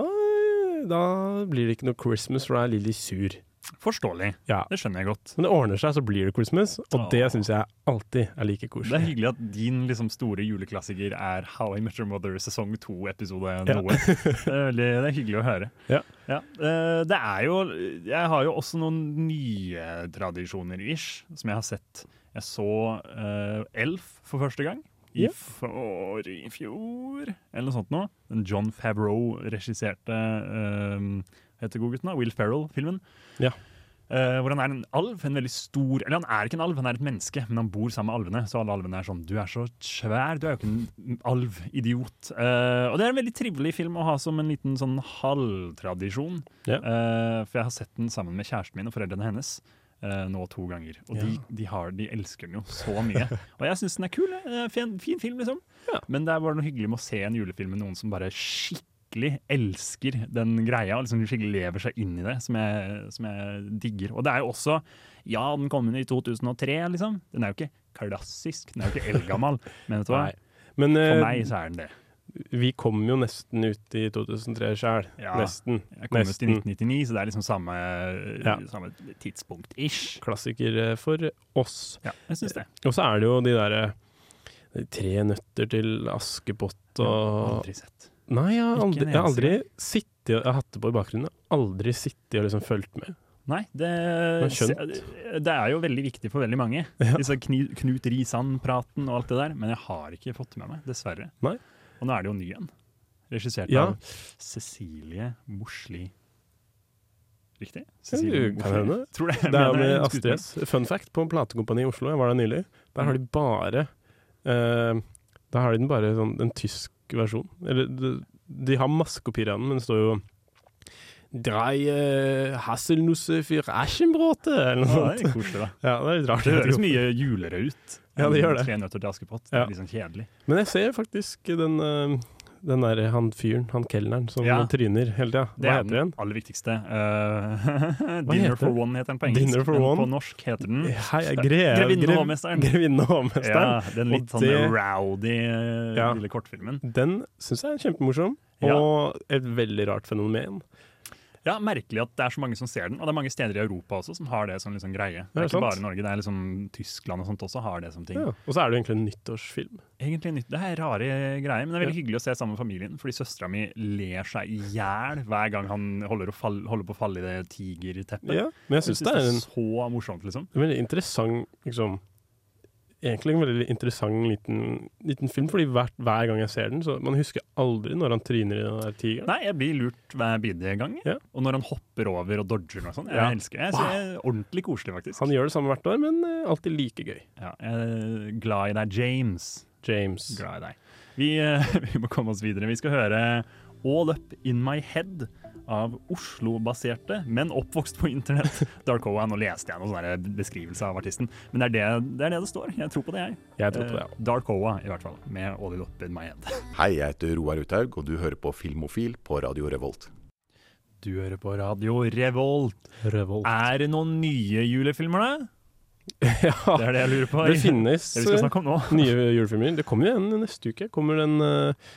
da blir det ikke noe Christmas, for da er Lilly sur. Forståelig. Ja. Det skjønner jeg godt. Men det ordner seg, så blir det Christmas, og det Åh. syns jeg alltid er like koselig. Det er hyggelig at din liksom, store juleklassiker er How I Met Your Mother sesong to episode Ja. noe. Det er, veldig, det er hyggelig å høre. Ja. eh, det er jo Jeg har jo også noen nye tradisjoner, ish, som jeg har sett. Jeg så uh, Elf for første gang. I yeah. for i fjor, eller noe sånt noe. Den John Favreau regisserte um, heter godgutten da, Will Ferrell-filmen. Ja. Uh, hvor han er en alv, en veldig stor Eller han er ikke en alv, han er et menneske, men han bor sammen med alvene. Så alle alvene er sånn Du er så svær, du er jo ikke en alv, idiot. Uh, og det er en veldig trivelig film å ha som en liten sånn halvtradisjon. Ja. Uh, for jeg har sett den sammen med kjæresten min og foreldrene hennes. Eh, nå to ganger. Og de, Ja. de, har, de elsker den jo så mye. og jeg syns den er kul. eh, Fin, fin film, liksom. Ja. Men det er bare noe hyggelig med å se en julefilm med noen som bare skikkelig elsker den greia. liksom Skikkelig lever seg inn i det, som jeg, som jeg digger. Og det er jo også Ja, den kom inn i 2003, liksom. Den er jo ikke klassisk, den er jo ikke eldgammel. Men vet du hva? Nei. Men For eh, meg så er den det. Vi kom jo nesten ut i 2003 sjøl. Ja. Nesten. Jeg kom ut i 1999, så det er liksom samme, Ja. samme tidspunkt-ish. Klassiker eh, for oss. Ja, jeg syns det. Og så er det jo de derre de Tre nøtter til Askepott og Aldri sett. Nei, jeg har aldri, jeg har aldri sittet Jeg har hatt det på i bakgrunnen. Aldri sittet og liksom fulgt med. Nei, det, det er jo veldig viktig for veldig mange. Ja. Disse Knut Risan-praten og alt det der. Men jeg har ikke fått det med meg, dessverre. Nei. Og nå er det jo ny en. Regissert Ja. av Cecilie Morsli. Riktig? Ja, du, kan hende. Tror det. Det er jeg med Astrid S. Fun fact, på platekompani i Oslo, jeg var der nylig, der har de bare uh, Der har de den bare sånn en tysk versjon. Eller de, de har masse kopier av den, men det står jo Drei uh, Hasselnusse für Aschenbrote, eller noe Ja, det sånt. er koselig, da. Ja, det er litt rart. Det høres mye julere ut. Ja, det gjør det. Tre nøtter til Askepott. Det Ja. litt sånn kjedelig. Men jeg ser faktisk den, eh, den der han fyren, han kelneren, som Ja. tryner hele tida. Det Hva er heter den? aller viktigste. Uh, Dinner for? One heter den på engelsk. Dinner for One? på norsk heter den Hei, grev, Grevinnen og hovmesteren. Grevinnen og hovmesteren. Ja, den litt Og sånn det- rowdy eh, Ja. lille kortfilmen. Den syns jeg er kjempemorsom, og et veldig rart fenomen. Ja, Merkelig at det er så mange som ser den. Og det er mange steder i Europa også som har det som liksom greie. Det er ikke sant? bare Norge, det er liksom Tyskland og sånt også har det som ting. Ja. Og så er det egentlig en nyttårsfilm. Egentlig nytt, Det er rare greier, men det er veldig hyggelig å se sammen med familien. Fordi søstera mi ler seg i hjel hver gang han holder, å fall, holder på å falle i det tigerteppet. Ja, men jeg syns det er en så morsomt, liksom. en veldig interessant liksom, Egentlig en veldig interessant liten, liten film, fordi hver, hver gang jeg ser den, så man husker aldri når han tryner i den der tigeren. Nei, jeg blir lurt hver bidige gang. Ja. Og når han hopper over og dodger og sånn. Jeg Ja. elsker det. Jeg synes det er ordentlig koselig, faktisk. Han gjør det samme hvert år, men eh, alltid like gøy. Ja, jeg er glad i deg, James. James. Glad i deg. Vi, eh, vi må komme oss videre. Vi skal høre All Up In My Head av Oslo-baserte, men oppvokst på internett. Dark Owen. Nå leste jeg noen beskrivelse av artisten, men det er det, det er det det står. Jeg tror på det, jeg. Jeg tror på det, ja. Dark Owa, i hvert fall, med All Up In My Head. Hei, jeg heter Roar Uthaug, og du hører på Filmofil på Radio Revolt. Du hører på Radio Revolt. Revolt. Er det noen nye julefilmer, da? ja, Det er det jeg lurer på. det finnes Det eh, nye julefilmer. Det kommer jo en neste uke. Kommer den eh,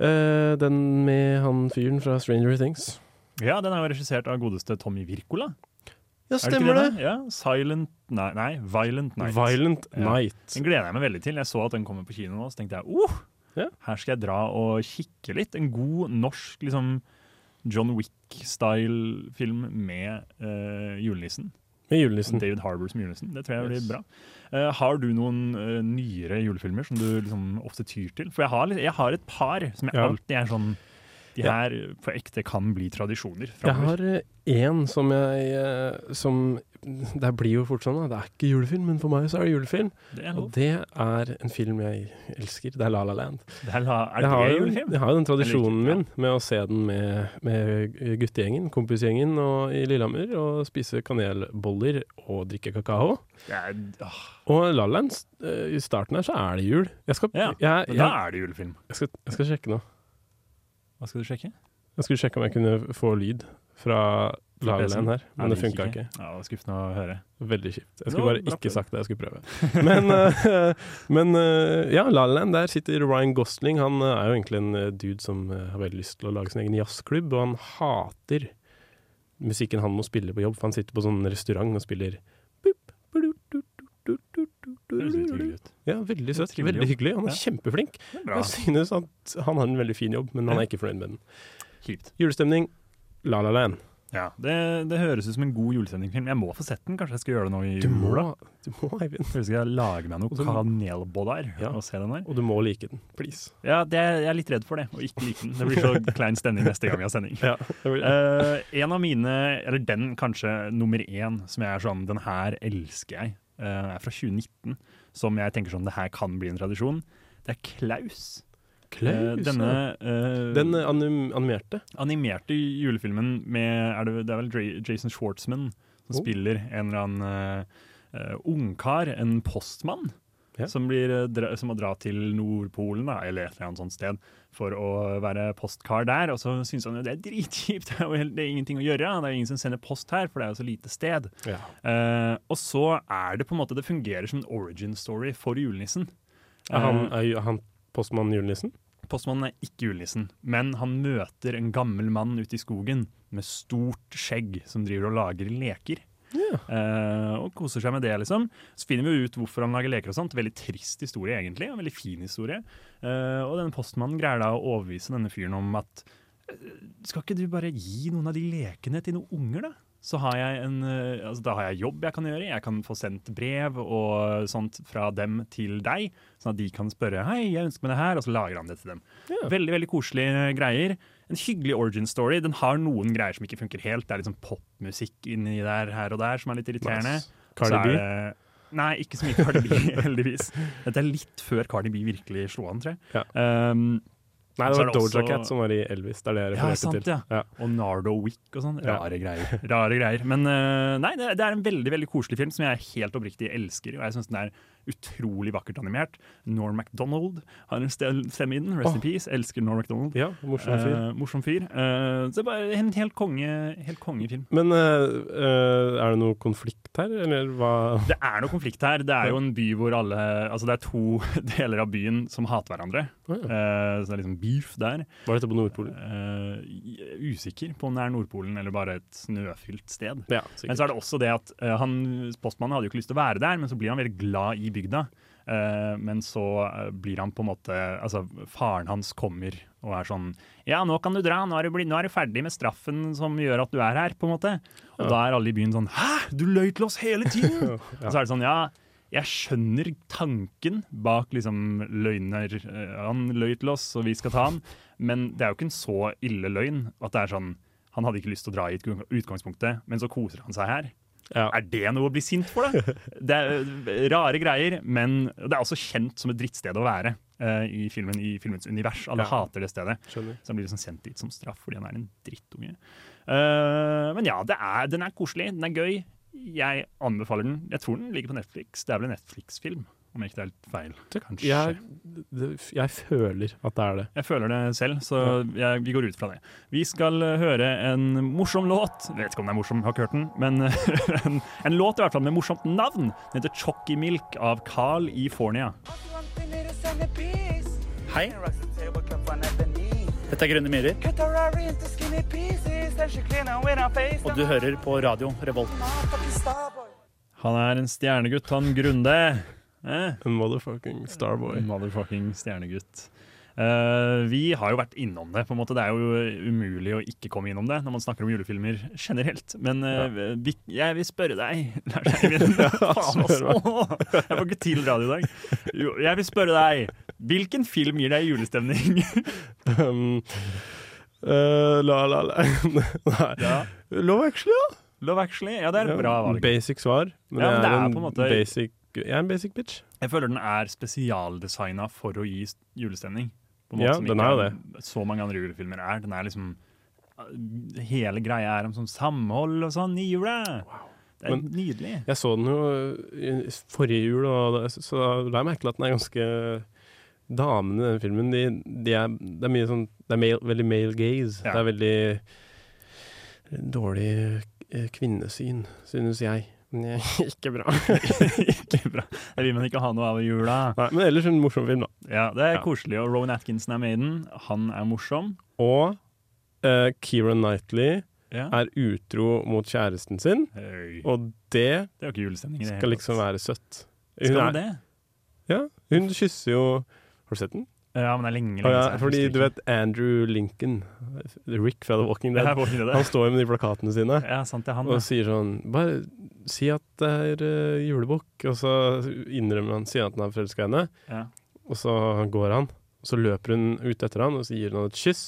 eh, Den med han fyren fra Stranger Things. Ja, den er jo regissert av godeste Tommy Wirkola. Ja, Er det stemmer det! Ja, Silent Nei, nei Violent Night. Violent Ja. Night. Den gleder jeg meg veldig til. Jeg så at den kommer på kino nå, så tenkte jeg oh, Ja. her skal jeg dra og kikke litt. En god norsk liksom John Wick-style-film med uh, julenissen. Med julenissen. David Harbour som julenissen. Det tror jeg blir Yes. bra. Uh, har du noen uh, nyere julefilmer som du liksom ofte tyr til? For jeg har, jeg har et par som jeg Ja. alltid er sånn De Ja. her på ekte kan bli tradisjoner Jeg har én som jeg eh, Som Det blir jo fort sånn, da. Det er ikke julefilm, men for meg så er det julefilm. Det er Og det er en film jeg elsker. Det er La La Land. Det er, la- er jeg, har jo, julefilm? jeg har jo den tradisjonen min med å se den med, med guttegjengen, kompisgjengen og i Lillehammer, og spise kanelboller og drikke kakao. Det er, Og La La Land, eh, i starten her så er det jul. Jeg skal, Ja, jeg, men da er det julefilm. jeg, skal, jeg skal sjekke nå. Hva skal du sjekke? Jeg skulle sjekke om jeg kunne få lyd fra La La her, men det funka ikke. Ja, det var Skuffende å høre. Veldig kjipt. Jeg skulle bare ikke sagt det jeg skulle prøve. Men, uh, men uh, ja, La La der sitter Ryan Gosling. Han uh, er jo egentlig en dude som har veldig lyst til å lage sin egen jazzklubb, og han hater musikken han må spille på jobb, for han sitter på sånn restaurant og spiller Det høres utrolig ut. Ja, veldig søt. Veldig hyggelig. Han er Ja. kjempeflink. Er. Jeg synes at han har en veldig fin jobb, men han er ikke fornøyd med den. Kjipt. Julestemning, La La Land. Ja, det, det høres ut som en god julestemningsfilm. Jeg må få sett den. Kanskje jeg skal gjøre det nå i jula? du må Eivind. Jeg skal lage meg Og noe du må- kanelbollar Ja. og se den der? Og du må like den, please. Ja, det jeg er litt redd for det, å ikke like den. Det blir så klein stemning neste gang vi har sending. Ja, Eh, en av mine, eller den kanskje nummer én, som jeg er sånn Den her elsker jeg, uh, er fra 2019. Som jeg tenker sånn Det her kan bli en tradisjon. Det er Klaus. Klaus, Eh, denne uh, Den anim animerte. animerte julefilmen med er det, det er vel Jason Schwartzman som Oh. spiller en eller annen eh, ungkar, en postmann, Ja. som, blir, som må dra til Nordpolen da, eller et eller annet sånt sted for å være postkar der. Og så syns han jo det er dritkjipt, det er jo ingenting å gjøre. Det er jo ingen som sender post her, for det er jo så lite sted. Ja. Uh, og så er det på en måte Det fungerer som en origin story for julenissen. Er han, Eh, er han postmannen julenissen? Postmannen er ikke julenissen, men han møter en gammel mann ute i skogen med stort skjegg som driver og lager leker. Eh, og koser seg med det, liksom. Så finner vi ut hvorfor han lager leker og sånt. Veldig trist historie, egentlig. En veldig fin historie. Eh, og denne postmannen greier da å overbevise denne fyren om at eh, skal ikke du bare gi noen av de lekene til noen unger, da? Så har jeg en, eh, altså da har jeg jobb jeg kan gjøre. Jeg kan få sendt brev og sånt fra dem til deg, sånn at de kan spørre hei, jeg ønsker meg det her, og så lager han det til dem. Veldig veldig koselige greier. En hyggelig origin story. Den har noen greier som ikke funker helt. Det er sånn popmusikk inni der her og der som er litt irriterende. Nice. Cardi B? Nei, ikke så mye Cardi B, heldigvis. Dette er litt før Cardi B virkelig slo an, tror jeg. Um, Nei, det var det Doja også- Cat som var i Elvis. Det er det jeg ja, sant, til. ja. Og Nardo Wick og sånn. Ja. Rare greier. Rare greier. Men uh, nei, det, det er en veldig veldig koselig film som jeg helt oppriktig elsker. Og jeg synes den er utrolig vakkert animert. Norm MacDonald har en stel- stemme i den. Rest oh. in peace. Elsker Norm MacDonald. Ja, morsom fyr. Eh, morsom fyr. Eh, så det er bare en helt konge, helt kongefilm. Men eh, eh, er det noe konflikt her, eller hva? Det er noe konflikt her. Det er jo en by hvor alle Altså det er to deler av byen som hater hverandre. Eh, så det er liksom beef der. Var dette på Nordpolen? Eh, usikker på om det er Nordpolen eller bare et snøfylt sted. Ja, men så er det også det at han, postmannen hadde jo ikke lyst til å være der, men så blir han veldig glad i bygda. Eh, men så eh, blir han på en måte Altså, faren hans kommer og er sånn Ja, nå kan du dra, nå er du, blitt, nå er du ferdig med straffen som gjør at du er her, på en måte. Og Ja. da er alle i byen sånn Hæ, du løy til oss hele tiden! Ja. Og så er det sånn, ja, jeg skjønner tanken bak liksom løgner. Eh, Han løy til oss, og vi skal ta han. Men det er jo ikke en så ille løgn at det er sånn Han hadde ikke lyst til å dra i utgang- utgangspunktet, men så koser han seg her. Er det noe å bli sint for, da? Det er rare greier, men det er også kjent som et drittsted å være uh, i, filmen, i filmens univers. Alle Ja. hater det stedet. Skjønner. Så han blir liksom sendt dit som straff fordi han er en drittunge. Uh, men ja, det er, den er koselig, den er gøy. Jeg anbefaler den. Jeg tror den ligger på Netflix. Det er vel en Netflix-film, om ikke det er helt feil. Kanskje. Jeg, det, jeg føler at det er det. Jeg føler det selv, så jeg, vi går ut fra det. Vi skal eh, høre en morsom låt. Jeg vet ikke om den er morsom, jeg har ikke hørt den. Men en, en låt i hvert fall med morsomt navn. Den heter 'Chocky Milk' av Carl i Fornia. Hei. Dette er Grønne myrer. Og du hører på radio Revolt. Han er en stjernegutt, han Grunde. Eh? En motherfucking starboy. En motherfucking stjernegutt. Uh, vi har jo vært innom det. på en måte Det er jo umulig å ikke komme innom det når man snakker om julefilmer generelt. Men eh, vi, jeg vil spørre deg Lars Eivind. Faen, altså. Jeg får ikke til radio i dag. Jo, jeg vil spørre deg. Hvilken film gir deg julestemning? um, uh, la, la, la. Nei. Ja. Love Actually, da? Love Actually, ja, det er et bra valg. Basic svar. Men, Ja, men det er er en på en måte- basic Jeg er en basic bitch. Jeg føler den er spesialdesigna for å gi julestemning. På en Ja, som den ikke Så mange andre julefilmer er. Den er liksom Hele greia er om sånn samhold og sånn i jula. Det er Men nydelig. Jeg så den jo i forrige jul, og så la jeg merke til at den er ganske Damene i den filmen, de, de er, det er mye sånn Det er male, veldig male gaze. Ja. Det er veldig dårlig eh, kvinnesyn, synes jeg. Er ikke bra. ikke bra. Det vil man ikke ha noe av i jula. Nei, men ellers en morsom film, da. Ja, Det er Ja. koselig. Og Rowan Atkinson er med i den. Han er morsom. Og uh, Keira Knightley Ja. er utro mot kjæresten sin, Høy. og det, Det skal liksom være søtt. Skal er- det det? Ja, hun kysser jo Har du sett den? Ja, men det er lenge, lenge ja, fordi du vet Andrew Lincoln, Rick fra The Walking Dead, Walking Dead. han står jo med de plakatene sine Ja, sant, han, og sier sånn Bare si at det er uh, julebukk, og så innrømmer han, sier at han er forelska i henne, Ja. og så går han, og så løper hun ut etter han, og så gir hun han et kyss.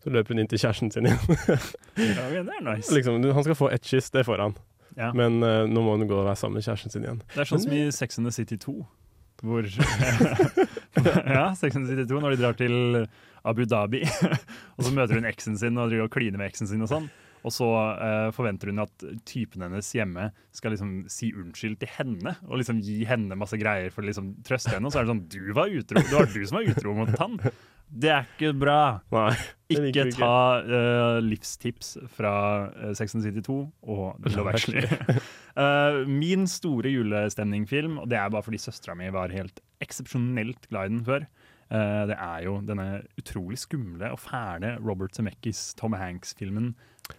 Så løper hun inn til kjæresten sin igjen. Ja, det er nice. liksom, han skal få ett kyss, det får han. Ja. Men uh, nå må hun gå og være sammen med kjæresten sin igjen. Det er sånn som i Sex and the City 2. Hvor Ja, Sex and the City 2, når de drar til Abu Dhabi, og så møter hun eksen sin og driver og kliner med eksen sin og sånn. Og så uh, forventer hun at typen hennes hjemme skal liksom si unnskyld til henne, og liksom gi henne masse greier for å liksom trøste henne. Og så er det sånn Du var utro, det var du som var utro mot han. Det er ikke bra. Nei, ikke ta uh, livstips fra uh, Sex and City 2 og Love Actually. uh, min store julestemningfilm, og det er bare fordi søstera mi var helt eksepsjonelt glad i den før, det er jo denne utrolig skumle og fæle Robert Zemeckis Tom Hanks-filmen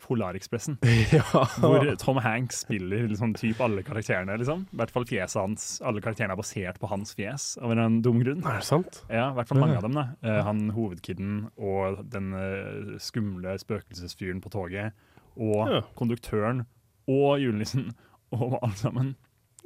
Polarekspressen. Ja. Hvor Tom Hanks spiller liksom typ alle karakterene. liksom. I hvert fall fjeset hans. Alle karakterene er basert på hans fjes, av en dum grunn. Er det sant? Ja, i hvert fall mange av dem. da. Eh, han hovedkiden og den eh, skumle spøkelsesfyren på toget. Og Ja. konduktøren og julenissen og alle sammen.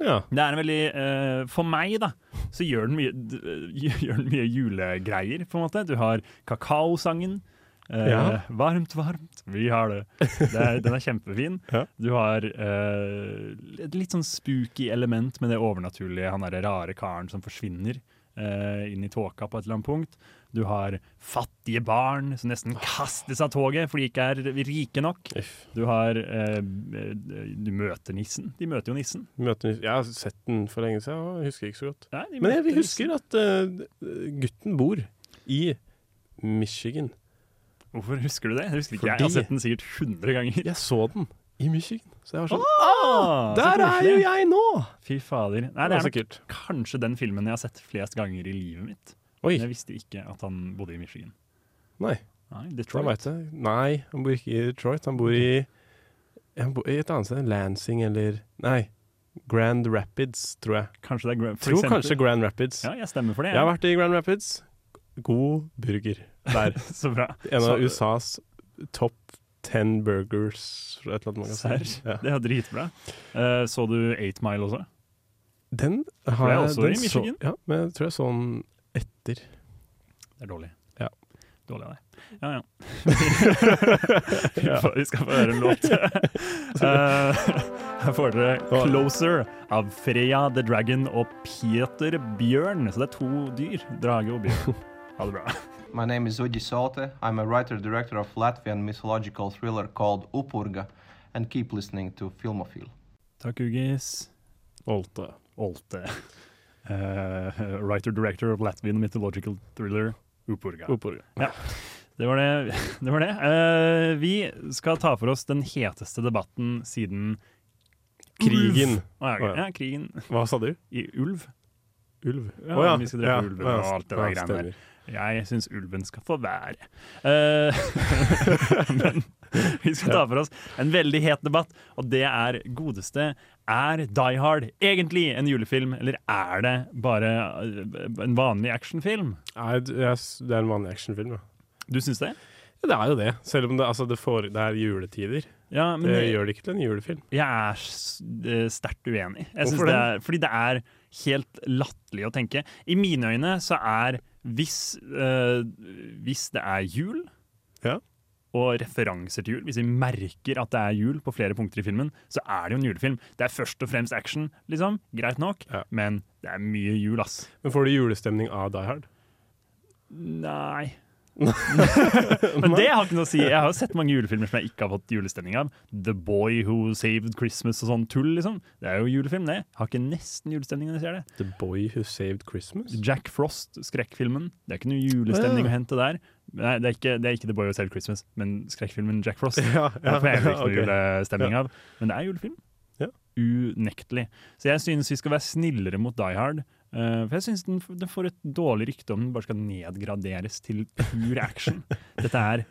Ja. Det er en veldig uh, For meg, da, så gjør den mye, gjør den mye julegreier, på en måte. Du har kakaosangen. Uh, Ja. Varmt, varmt, vi har det. det er, den er kjempefin. Du har uh, et litt sånn spooky element med det overnaturlige, han derre rare karen som forsvinner inn i tåka på et eller annet punkt. Du har fattige barn som nesten kastes av toget fordi de ikke er rike nok. Du har eh, Du møter nissen. De møter jo nissen. Møter, jeg har sett den for lenge siden, og husker ikke så godt. Nei, Men jeg husker at uh, gutten bor i Michigan. Hvorfor husker du det? Jeg husker ikke. Jeg har sett den sikkert 100 ganger. Jeg så den i Michigan, så jeg var sånn Ah, så Der er jo jeg nå! Fy fader. Nei, Det det er nok kanskje den filmen jeg har sett flest ganger i livet mitt. Oi. Men jeg visste ikke at han bodde i Michigan. Nei. Nei, Detroit. jeg. Nei, han bor ikke i Detroit. Han bor i, han bor i et annet sted. Lansing eller Nei, Grand Rapids, tror jeg. Kanskje det er Grand, for tror eksempel. kanskje Grand Rapids. Ja, jeg stemmer for det. Jeg har vært i Grand Rapids. God burger der. Så bra. En av Så- USAs topp ten burgers et eller annet. Serr? Ja. Det er dritbra. Uh, så du Eight Mile også? Den har jeg også den i Michigan? Så, ja, men jeg tror jeg så den etter. Det er dårlig. Ja. Dårlig av deg. Ja, ja. vi, vi skal få høre en låt. Eh, her får dere 'Closer' av Freya the Dragon og Peter Bjørn. Så det er to dyr. Drage og bjørn. Ha det bra. My name is Udi Salte. I'm a writer-director of Latvian mythological thriller called Upurga, and keep listening to Filmofil. Takk, Ugis. Olte. Olte. Eh, Writer-director of Latvian mythological thriller Upurga. Upurga. Ja. Det var det. det, var det. Uh, vi skal ta for oss den heteste debatten siden Krigen. Ulv. Ja, ja. krigen. Hva sa du? I ulv. Ulv? Ja, ja. Vi skal drepe Ja, ulven og alt det der ja, greiene der. Jeg syns ulven skal få være. Uh, men vi skal ta for oss en veldig het debatt, og det er godeste Er Die Hard egentlig en julefilm, eller er det bare eh, en vanlig actionfilm? Nei, det er en vanlig actionfilm, ja. Du syns det? Ja, det er jo det. Selv om det, altså, det, får, det er juletider. Ja, men det det- gjør det ikke til en julefilm. Jeg er sterkt uenig. Hvorfor det det? er, fordi det er helt latterlig å tenke. I mine øyne så er hvis, øh, hvis det er jul, Ja. Og referanser til jul, hvis vi merker at det er jul på flere punkter i filmen, så er det jo en julefilm. Det er først og fremst action, liksom. Greit nok, men det er mye jul, ass. Men får du julestemning av Die Hard? Nei. Men det har ikke noe å si. Jeg har jo sett mange julefilmer som jeg ikke har fått julestemning av. The Boy Who Saved Christmas og sånn tull, liksom. Det er jo julefilm, det. Jeg Har ikke nesten julestemning når jeg ser det. The Boy Who Saved Christmas? Jack Frost, skrekkfilmen. Det er ikke noe julestemning Ja. å hente der. Nei, det er, ikke, det er ikke The Boy Who Saved Christmas, men skrekkfilmen Jack Frost. Ja, Det får jeg ikke noe okay. julestemning av. Men det er julefilm. Ja. Unektelig. Så jeg synes vi skal være snillere mot Die Hard. Eh, for jeg synes den, den får et dårlig rykte om den bare skal nedgraderes til pur action. Dette er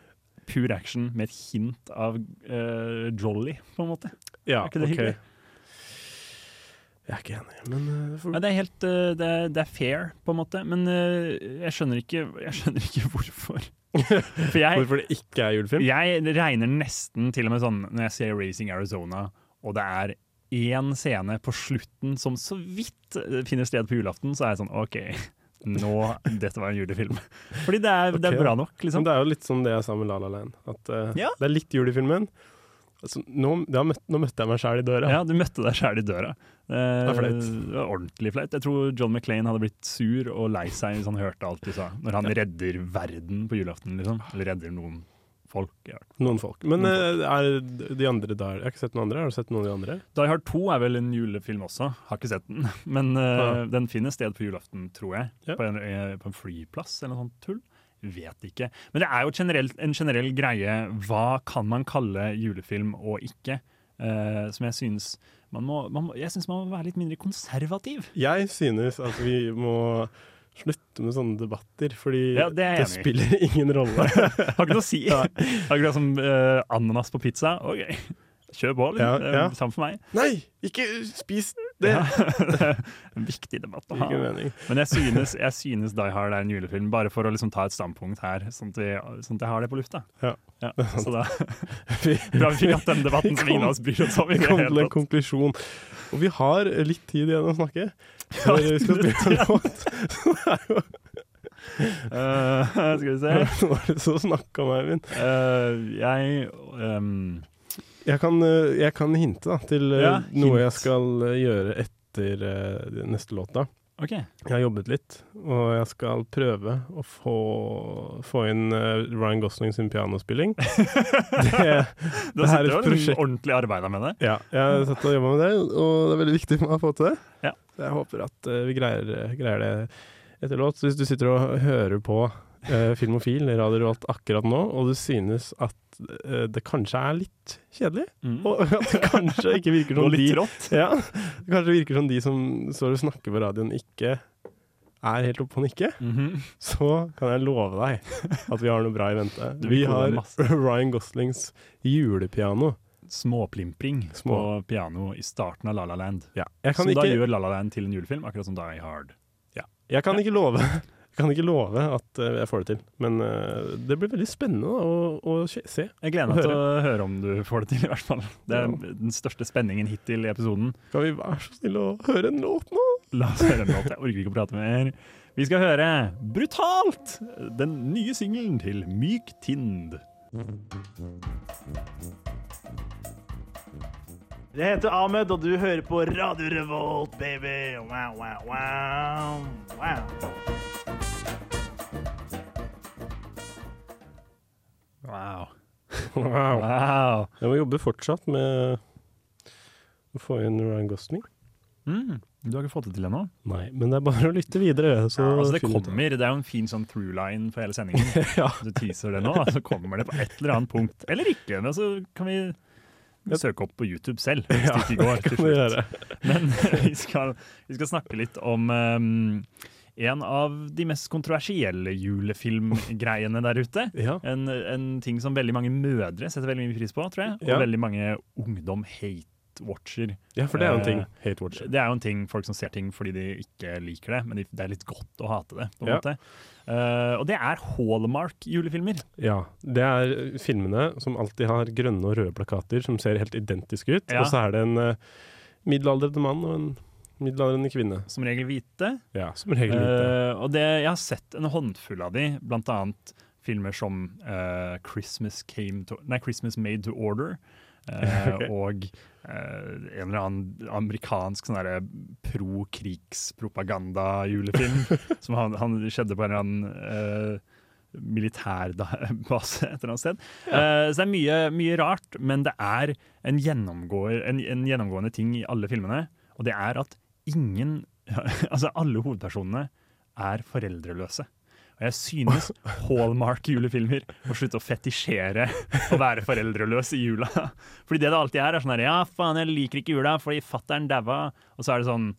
pur action med et hint av uh, jolly, på en måte. Ja, er ikke det ok. hyggelig? Jeg er ikke enig, men uh, for... ja, det, er helt, uh, det, er, det, er, fair, på en måte, men uh, jeg, skjønner ikke, jeg skjønner ikke hvorfor. Jeg, hvorfor det ikke er julefilm? Jeg regner nesten til og med sånn når jeg ser Racing Arizona, og det er én scene på slutten som så vidt finner sted på julaften, så er jeg sånn OK. Nå, dette var en julefilm. Fordi det er, okay. det er bra nok. liksom. Men det er jo litt som det jeg sa med La La Land. At ja. det er litt julefilmen. Altså, nå, møtt, nå, møtte jeg meg sjæl i døra. Ja, du møtte deg sjæl i døra. Eh, det er flaut. Ordentlig flaut. Jeg tror John McClain hadde blitt sur og lei seg hvis han hørte alt du sa. Når han ja. redder verden på julaften, liksom. Eller redder noen folk. Ja. Noen folk. Men noen folk. er de andre der Jeg har ikke sett noen andre. Har du sett noen av de andre? Die Hard 2 er vel en julefilm også. Har ikke sett den. Men uh, ja. den finner sted på julaften, tror jeg. På en, eh, på en flyplass eller noe sånt tull. Vet ikke. Men det er jo generell, en generell greie. Hva kan man kalle julefilm og ikke? Uh, som jeg syns man må, man må, jeg synes man må være litt mindre konservativ. Jeg synes at vi må slutte med sånne debatter, fordi ja, det, det spiller ingen rolle. Har ikke noe å si. Akkurat som uh, ananas på pizza. OK, kjør på. Ja, ja. Samme for meg. Nei, ikke spis det! Ja, det en viktig debatt å ha. Men jeg synes, jeg synes, Die Hard er en julefilm, bare for å liksom ta et standpunkt her, sånn at, vi, sånn at jeg har det på lufta. Ja. ja så da Bra vi fikk hatt den debatten som ingen av oss bryr oss om. Vi kom til en konklusjon. Og vi har litt tid igjen å snakke. Ja, vi skal spille en låt. Uh, skal vi se Hva var det som snakka om, Eivind? Uh, jeg um, jeg kan, eh, jeg kan hinte da, til eh, ja, noe jeg skal eh, gjøre etter neste låt. da. Okay. Jeg har jobbet litt, og jeg skal prøve å få, få inn Ryan Gosling sin pianospilling. det, du har sittet og ordentlig arbeida med det? Ja, jeg har satt og jobba med det, og det er veldig viktig for meg å få til det. Ja. Jeg håper at vi greier, greier, det etter låt. Så hvis du sitter og hører på uh, Filmofil, Radio Revolt, akkurat nå, og du synes at Eh, det kanskje er litt kjedelig. Mm. Og at det kanskje ikke virker som de ja, det kanskje virker som de som står og snakker på radioen, ikke er helt oppe på nikket. mm -hmm. så kan jeg love deg at vi har noe bra i vente. Vi har Ryan Goslings julepiano. Småplimpring Små. på piano i starten av La La Land. Ja. Som ikke... da gjør La La Land til en julefilm, akkurat som Die Hard. Ja. Jeg kan ikke love jeg kan ikke love at uh, jeg får det til, men uh, det blir veldig spennende å, å, se. Jeg gleder meg til å høre om du får det til, i hvert fall. Det er ja. den største spenningen hittil i episoden. Kan vi være så snille å høre en låt nå? La oss høre en låt. Jeg orker ikke å prate mer. Vi skal høre Brutalt! Den nye singelen til Myk Tind. Jeg heter Ahmed, og du hører på Radio Revolt, baby. Wow, wow, wow. wow. Wow. wow. wow. Jeg må jobbe fortsatt med å få inn Ryan Gosling. Mm. Du har ikke fått det til ennå? Nei, men det er bare å lytte videre. Ja, altså det kommer, det er jo en fin sånn through-line for hele sendingen. ja. Du teaser det nå, så kommer det på et eller annet punkt. Eller ikke, men så kan vi søke opp på YouTube selv. Hvis ja, det ikke går. Men vi skal, vi skal, snakke litt om um, en av de mest kontroversielle julefilmgreiene der ute. Ja. En, en, ting som veldig mange mødre setter veldig mye pris på, tror jeg. Og ja. veldig mange ungdom hate-watcher. Ja, for det er jo en ting. Eh, hate-watcher. Det er jo en ting, Folk som ser ting fordi de ikke liker det, men det er litt godt å hate det. på en ja. måte. Uh, og det er Hallmark-julefilmer. Ja. Det er filmene som alltid har grønne og røde plakater som ser helt identiske ut. Og så er det en uh, middelaldrende mann og en middelaldrende kvinne. Som regel hvite. Ja, som regel hvite. Uh, og det, jeg har sett en håndfull av de, blant annet filmer som uh, Christmas, to, nei, Christmas Made to Order. Uh, okay. Og en eller annen amerikansk sånn pro-krigspropaganda-julefilm. som han, han, skjedde på en eller annen militærbase et eller annet sted. Ja. Uh, så det er mye, mye, rart, men det er en, en, en, gjennomgående ting i alle filmene. Og det er at ingen Altså, alle hovedpersonene er foreldreløse. Og jeg synes Hallmark-julefilmer må slutte å fetisjere å være foreldreløs i jula. Fordi det det alltid er, er sånn her Ja, faen, jeg liker ikke jula fordi fatter'n daua. Og så er det sånn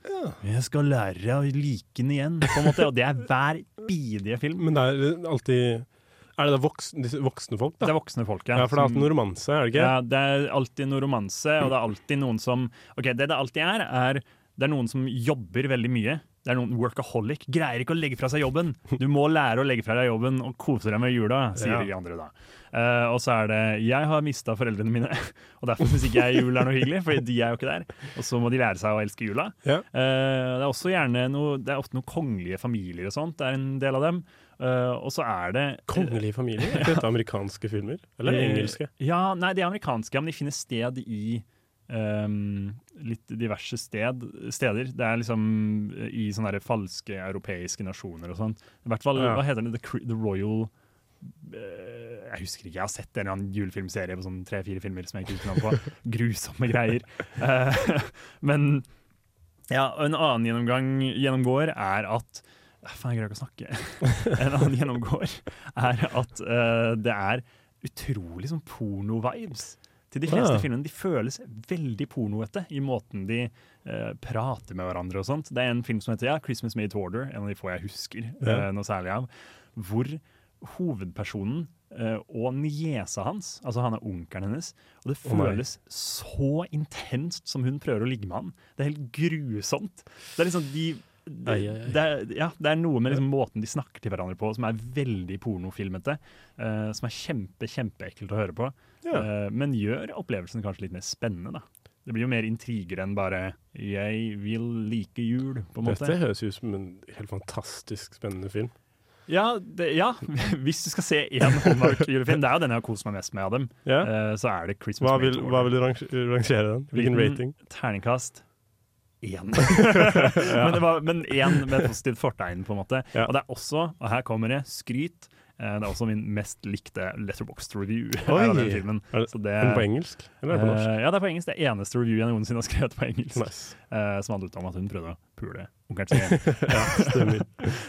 Jeg skal lære å like den igjen, på en måte. Og det er hver bidige film. Men det er alltid er det da voksne, voksne, folk, da? Det er voksne folk, ja. ja for det er alltid noe romanse, er det ikke? Ja, det er alltid noe romanse, og det er alltid noen som OK, det det alltid er, er Det er noen som jobber veldig mye. Det er noen workaholic. Greier ikke å legge fra seg jobben. Du må lære å legge fra deg jobben og kose deg med jula, sier Ja. de andre da. Uh, og så er det Jeg har mista foreldrene mine, og derfor syns ikke jeg jul er noe hyggelig, Fordi de er jo ikke der. Og så må de lære seg å elske jula. Ja. Uh, det er også gjerne noe Det er ofte noen kongelige familier og sånt. Det er en del av dem. Uh, og så er det Kongelige familier? Er ikke dette amerikanske filmer? Eller engelske? Ja, nei, de er amerikanske, men de finner sted i ehm, litt diverse sted, steder. Det er liksom eh, i sånne der falske europeiske nasjoner og sånn. I hvert fall, Ja. hva heter det? The, The Royal uh, Jeg husker ikke, jeg har sett en eller annen julefilmserie på sånn tre-fire filmer som jeg ikke husker navnet på. Grusomme greier. Uh, men ja, en annen gjennomgang gjennomgår er at Faen, jeg greier ikke å snakke. En annen gjennomgår er at uh, det er utrolig sånn porno-vibes til de fleste ja. filmene. De føles veldig pornoete i måten de uh, prater med hverandre og sånt. Det er en film som heter ja, 'Christmas Made Order', en av de få jeg husker Ja. uh, noe særlig av, hvor hovedpersonen uh, og niesa hans, altså han er onkelen hennes, og det føles oh så intenst som hun prøver å ligge med han. Det er helt grusomt. Det er liksom de det, det, er, ja, det er noe med liksom måten de snakker til hverandre på som er veldig pornofilmete. Uh, som er kjempe, kjempeekkelt å høre på. Ja. eh, men gjør opplevelsen kanskje litt mer spennende. da. Det blir jo mer intriger enn bare 'jeg vil like jul', på en måte. Dette høres ut som en helt fantastisk spennende film. Ja, det, ja, hvis du skal se én Hallmark-julefilm, det er jo den jeg har kost meg mest med av dem, Ja. eh, så er det 'Christmas Hva vil, hva vil du range- rangere den? Hvilken rating? Terningkast én. Men, det var- men én med positivt fortegn, på en måte. Og det er også, og her kommer det, skryt. Eh, Det er også min mest likte Letterboxd review Oi! av den filmen. Er det, Så det- den på engelsk? Eller er på norsk? Eh, ja, det er på engelsk. Det er eneste review jeg noensinne har skrevet på engelsk. Nice. Eh, som handlet om at hun prøvde å pule onkelen sin. Ja, stemmer.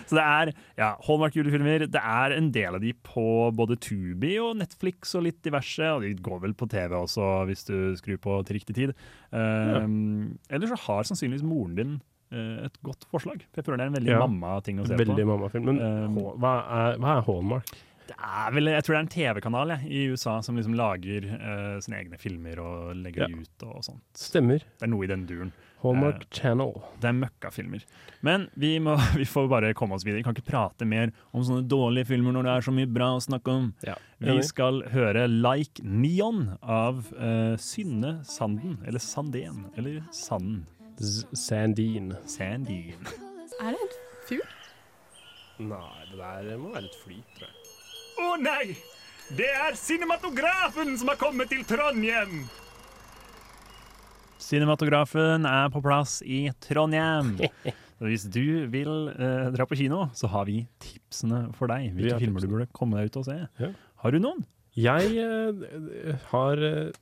Så det er ja, Hallmark-julefilmer. Det er en del av de på både Tubi og Netflix og litt diverse. Og de går vel på TV også, hvis du skrur på til riktig tid. Uh, Eller så har sannsynligvis moren din et godt forslag. For jeg føler det er en veldig Ja. mamma-ting å se Veldig på. mammafilm. Men Um, hva, er, hva er Hallmark? Det er vel, jeg tror det er en TV-kanal i USA som liksom lager uh, sine egne filmer og legger Ja. ut og sånt. Stemmer. Det er noe i den duren. Hallmark uh, Channel. Det er møkkafilmer. Men vi, må, vi får bare komme oss videre. Vi kan ikke prate mer om sånne dårlige filmer når det er så mye bra å snakke om. Vi skal høre Like Neon av uh, Synne Sanden. Eller Sandén. Eller Sanden. Sandine. Sandine. Er det en fugl? Nei, det der må være et fly, tror jeg. Å nei! Det er cinematografen som har kommet til Trondheim! Cinematografen er på plass i Trondheim. Hvis du vil eh, dra på kino, så har vi tipsene for deg. Hvilke filmer filmer du burde komme deg ut og se. Ja. Har du noen? Jeg eh, har eh,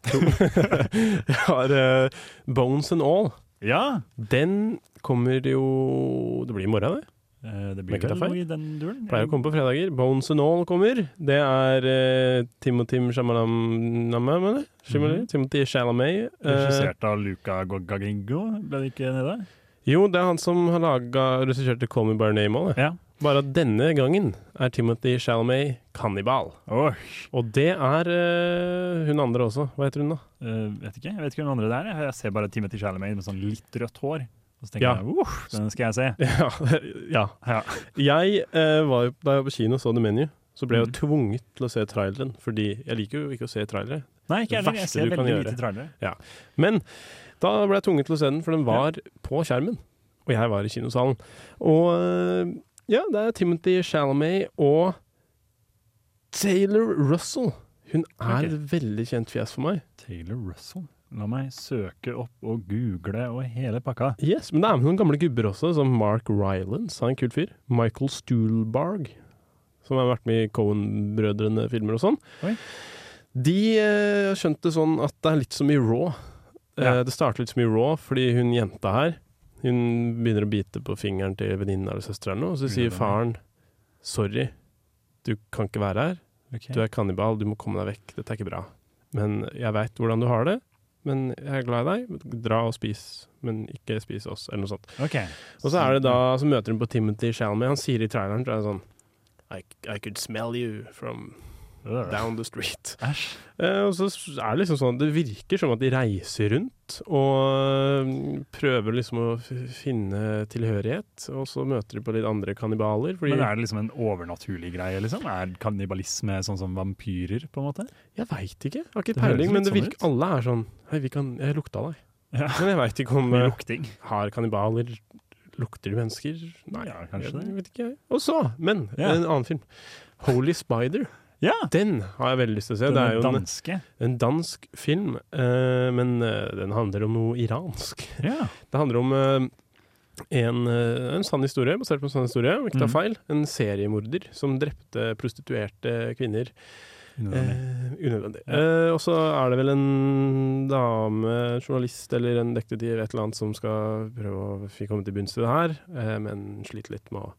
Jeg har uh, Bones and All. Ja. Den kommer jo Det blir i morgen, det. Eh, det blir vel i den duren. Pleier å komme på fredager. Bones and All kommer. Det er uh, Timothy Chalamet, mener jeg? Mhm. Timothy Chalamet. eh, Regissert av Luca Gagaringo, ble det ikke nede? jo, det er han som har laga regisserte Call Me By Name òg. Ja. Bare at denne gangen er Timothy Chalamet kannibal. Oh. Og det er uh, hun andre også. Hva heter hun, da? Uh, vet ikke, jeg vet ikke hvem andre det er. Jeg ser bare Timothy Chalamet med sånn litt rødt hår. Og så tenker Ja. jeg uff, den skal jeg se. Ja. ja. Ja. Jeg uh, var jo, Da jeg var på kino og så The Menu, så ble jeg jo Mhm. tvunget til å se traileren. Fordi jeg liker jo ikke å se trailere. Nei, ikke heller. Jeg ser veldig lite trailere. Ja. Men da ble jeg tvunget til å se den, for den var på skjermen. Og jeg var i kinosalen. Og ja, det er Timothy Chalamet og Taylor Russell. Hun er okay. et veldig kjent fjes for meg. Taylor Russell. La meg søke opp og google og hele pakka. Yes, Men det er med noen gamle gubber også, som Mark Rylance. Han er en kul fyr. Michael Stuhlbarg, som har vært med i Cohen-brødrene-filmer og sånn. Oi. De eh, har skjønt det sånn at det er litt som i Raw. Eh, det starter litt som i Raw, fordi hun jenta her Hun begynner å bite på fingeren til venninnen eller søsteren, og så sier faren sorry, du kan ikke være her. Okay. Du er kannibal, du må komme deg vekk. Dette er ikke bra. Men jeg veit hvordan du har det. Men jeg er glad i deg. Dra og spis, men ikke spis oss, eller noe sånt. Okay. Og så er det da, så møter hun på Timothy Chalamet. Han sier i traileren tror jeg, sånn I, I could smell you from down the street. Eh, og så er det liksom sånn Det virker som at de reiser rundt og mm, prøver liksom å finne tilhørighet. Og så møter de på litt andre kannibaler. Men er det liksom en overnaturlig greie? liksom? Er kannibalisme sånn som vampyrer, på en måte? Jeg veit ikke. Jeg har ikke peiling, men det virker, sånn alle er sånn Hei, vi kan Jeg lukta deg. Ja. Men jeg veit ikke om lukting. Har kannibaler Lukter de mennesker? Nei, Ja, kanskje jeg det. vet ikke jeg. Og så, men Ja. en annen film. Holy Spider. Ja, Den har jeg veldig lyst til å se. den det er jo en, danske. en dansk film, uh, men uh, den handler om noe iransk. Ja. Det handler om uh, en, en sann historie, basert på en sann historie, om ikke tar Mhm. feil. En seriemorder som drepte prostituerte kvinner. Unødvendig. Unødvendig. Eh, og så er det vel en dame, journalist eller en detektiv et eller annet som skal prøve å komme til bunns i det her, eh, men sliter litt med å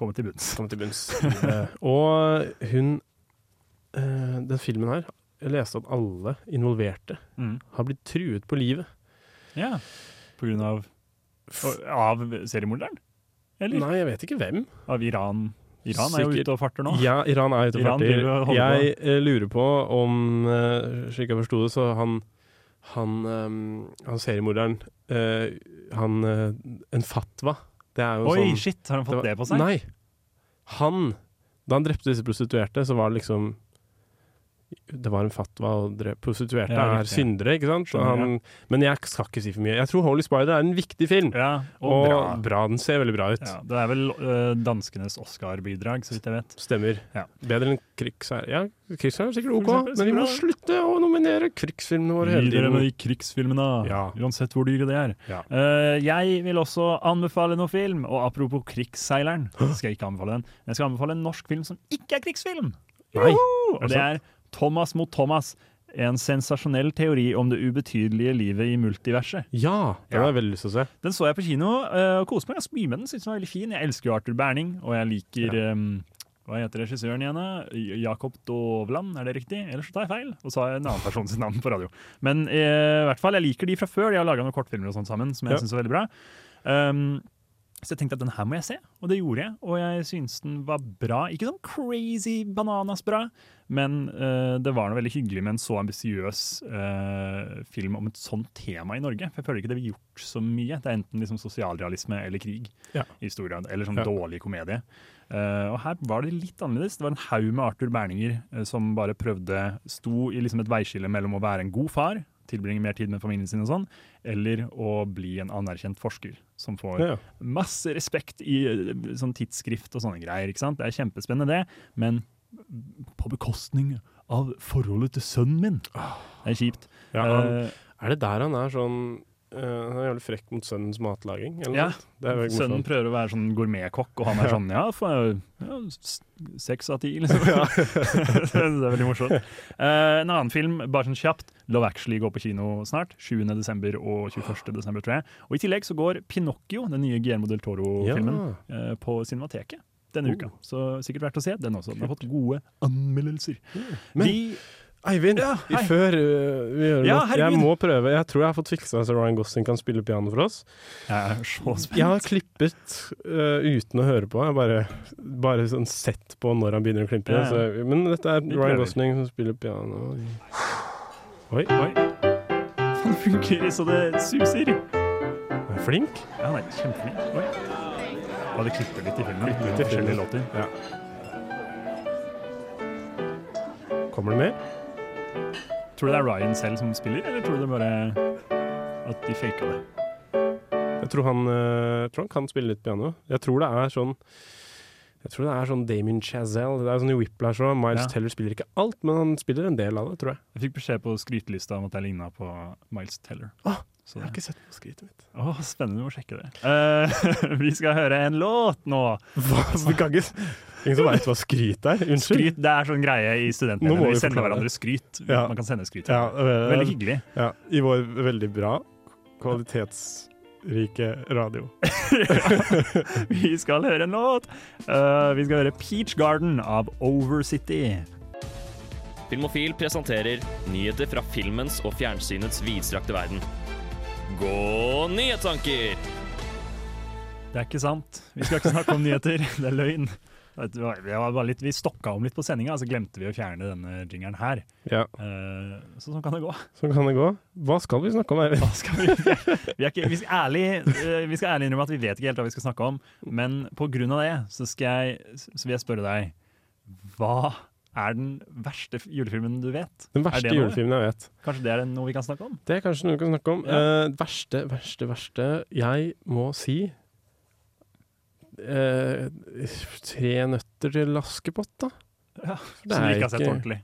Komme til bunns. komme til bunns. eh, og hun eh, Den filmen her Jeg leste at alle involverte Mm. har blitt truet på livet. Ja. På grunn av Av seriemorderen? Eller? Nei, jeg vet ikke hvem. Av Iran? Iran er jo ute og farter nå. Ja, Iran er ute og Iran farter. Jeg eh, lurer på om, slik jeg forsto det, så han han, um, han seriemorderen uh, Han uh, En fatwa. Det Oi, sånn shit, har han fått var- det på seg? Nei. Han Da han drepte disse prostituerte, så var det liksom det var en fatwa, og prostituerte Ja, er syndere, ikke sant? Han, men jeg skal ikke si for mye. Jeg tror Holy Spider er en viktig film. Ja, og, og bra. Den ser veldig bra ut. Ja, det er vel øh, danskenes Oscar-bidrag, så vidt jeg vet. Stemmer. Ja. Bedre enn krigsherre. Ja, krigsherre er sikkert OK, eksempel, men vi må slutte å nominere krigsfilmene våre hele tiden. med de krigsfilmene, Ja. uansett hvor dyre de er. Eh, jeg vil også anbefale noe film, og apropos Krigsseileren, skal jeg ikke anbefale den. Jeg skal anbefale en norsk film som ikke er krigsfilm. Nei, Og det er Thomas mot Thomas. En sensasjonell teori om det ubetydelige livet i multiverset. Ja, det har jeg veldig lyst til å se. Den så jeg på kino eh, og koste meg ganske mye med den. Synes den var veldig fin. Jeg elsker jo Arthur Berning, og jeg liker eh, Hva heter regissøren igjen? Jakob Dovland, er det riktig? Ellers så tar jeg feil. Og så har jeg en annen person sitt navn på radio. Men eh, i hvert fall, jeg liker de fra før. De har laga noen kortfilmer og sånt sammen som jeg Ja. synes er veldig bra. Um, så jeg tenkte at den her må jeg se, og det gjorde jeg. Og jeg syns den var bra. Ikke sånn crazy bananas bra, men uh, det var noe veldig hyggelig med en så ambisiøs uh, film om et sånt tema i Norge. For jeg føler ikke det blir gjort så mye. Det er enten liksom sosialrealisme eller krig Ja. i stor grad. Eller sånn Ja. dårlig komedie. Uh, og her var det litt annerledes. Det var en haug med Arthur Berninger som bare prøvde Sto i liksom et veiskille mellom å være en god far, tilbringe mer tid med familien sin og sånn, eller å bli en anerkjent forsker som får Ja. masse respekt i eh, sånn tidsskrift og sånne greier. ikke sant? Det er kjempespennende, det, men på bekostning av forholdet til sønnen min. Det er kjipt. Ja, han, Eh, er det der han er sånn eh, Han er jævlig frekk mot sønnens matlaging? Eller Ja. Sønnen prøver å være sånn gourmetkokk, og han er sånn ja, for, ja seks av ti, liksom. det er veldig morsomt. Uh, en annen film, bare sånn kjapt, Love Actually går på kino snart. 7. desember og 21. desember, tror jeg. Og i tillegg så går Pinocchio, den nye Guillermo del Toro-filmen, eh, på Cinemateket denne Oh. uka. Så sikkert verdt å se den også. Den har fått gode anmeldelser. Men- Vi Eivind, Ja, hei. før uh, vi gjør Ja, noe, jeg må prøve. Jeg tror jeg har fått fiksa så Ryan Gosling kan spille piano for oss. Jeg er så spent. Jeg har klippet uh, uten å høre på. Jeg bare, bare sånn sett på når han begynner å klippe. Ja, ja. Så, men dette er Ryan. Gosling som spiller piano. Oi, Oi. Han funker så det suser. er flink? Ja, han er kjempeflink. Oi. Og det klipper litt i filmen. Klipper litt i Forskjellige låter. Ja. Kommer det mer? Tror du det er Ryan selv som spiller, eller tror du det bare at de faka det? Jeg tror han, jeg tror han kan spille litt piano. Jeg tror det er sånn jeg tror det er sånn Damien Chazelle. Det er sånn Whiplash òg. Miles Ja. Teller spiller ikke alt, men han spiller en del av det, tror jeg. Jeg fikk beskjed på skrytelista om at jeg ligna på Miles Teller. Så Jeg har ikke sett på skrytet mitt. Åh, spennende å sjekke det. Uh, vi skal høre en låt nå. Hva? Vi kan ikke Ingen som veit hva skryt er? Unnskyld? Skryt det er sånn greie i studentene. vi Vi sender hverandre skryt. Ja. Man kan sende skryt. Ja, øh, Veldig hyggelig. Ja, I vår veldig bra, kvalitetsrike radio. Vi skal høre en låt. Uh, vi skal høre Peach Garden av Overcity. Filmofil presenterer nyheter fra filmens og fjernsynets vidstrakte verden. Gå nyhetstanker! Det er ikke sant. Vi skal ikke snakke om nyheter. Det er løgn. Litt, vi stokka om litt på sendinga, så glemte vi å fjerne denne jingeren her. Ja. Uh, så sånn kan det gå. Sånn kan det gå. Hva skal vi snakke om, Eivind? Vi, vi, ikke, vi, skal ærlig, eh, vi skal ærlig innrømme at vi vet ikke helt hva vi skal snakke om, men av det så, skal jeg, så vil jeg spørre deg Hva er den verste julefilmen du vet? Den Er verste julefilmen jeg vet. Kanskje det er noe vi kan snakke om? Det er kanskje noe vi kan snakke om. Ja. Uh, verste, verste, verste Jeg må si eh, Tre nøtter til Askepott, da. Ja, som du ikke har sett ordentlig.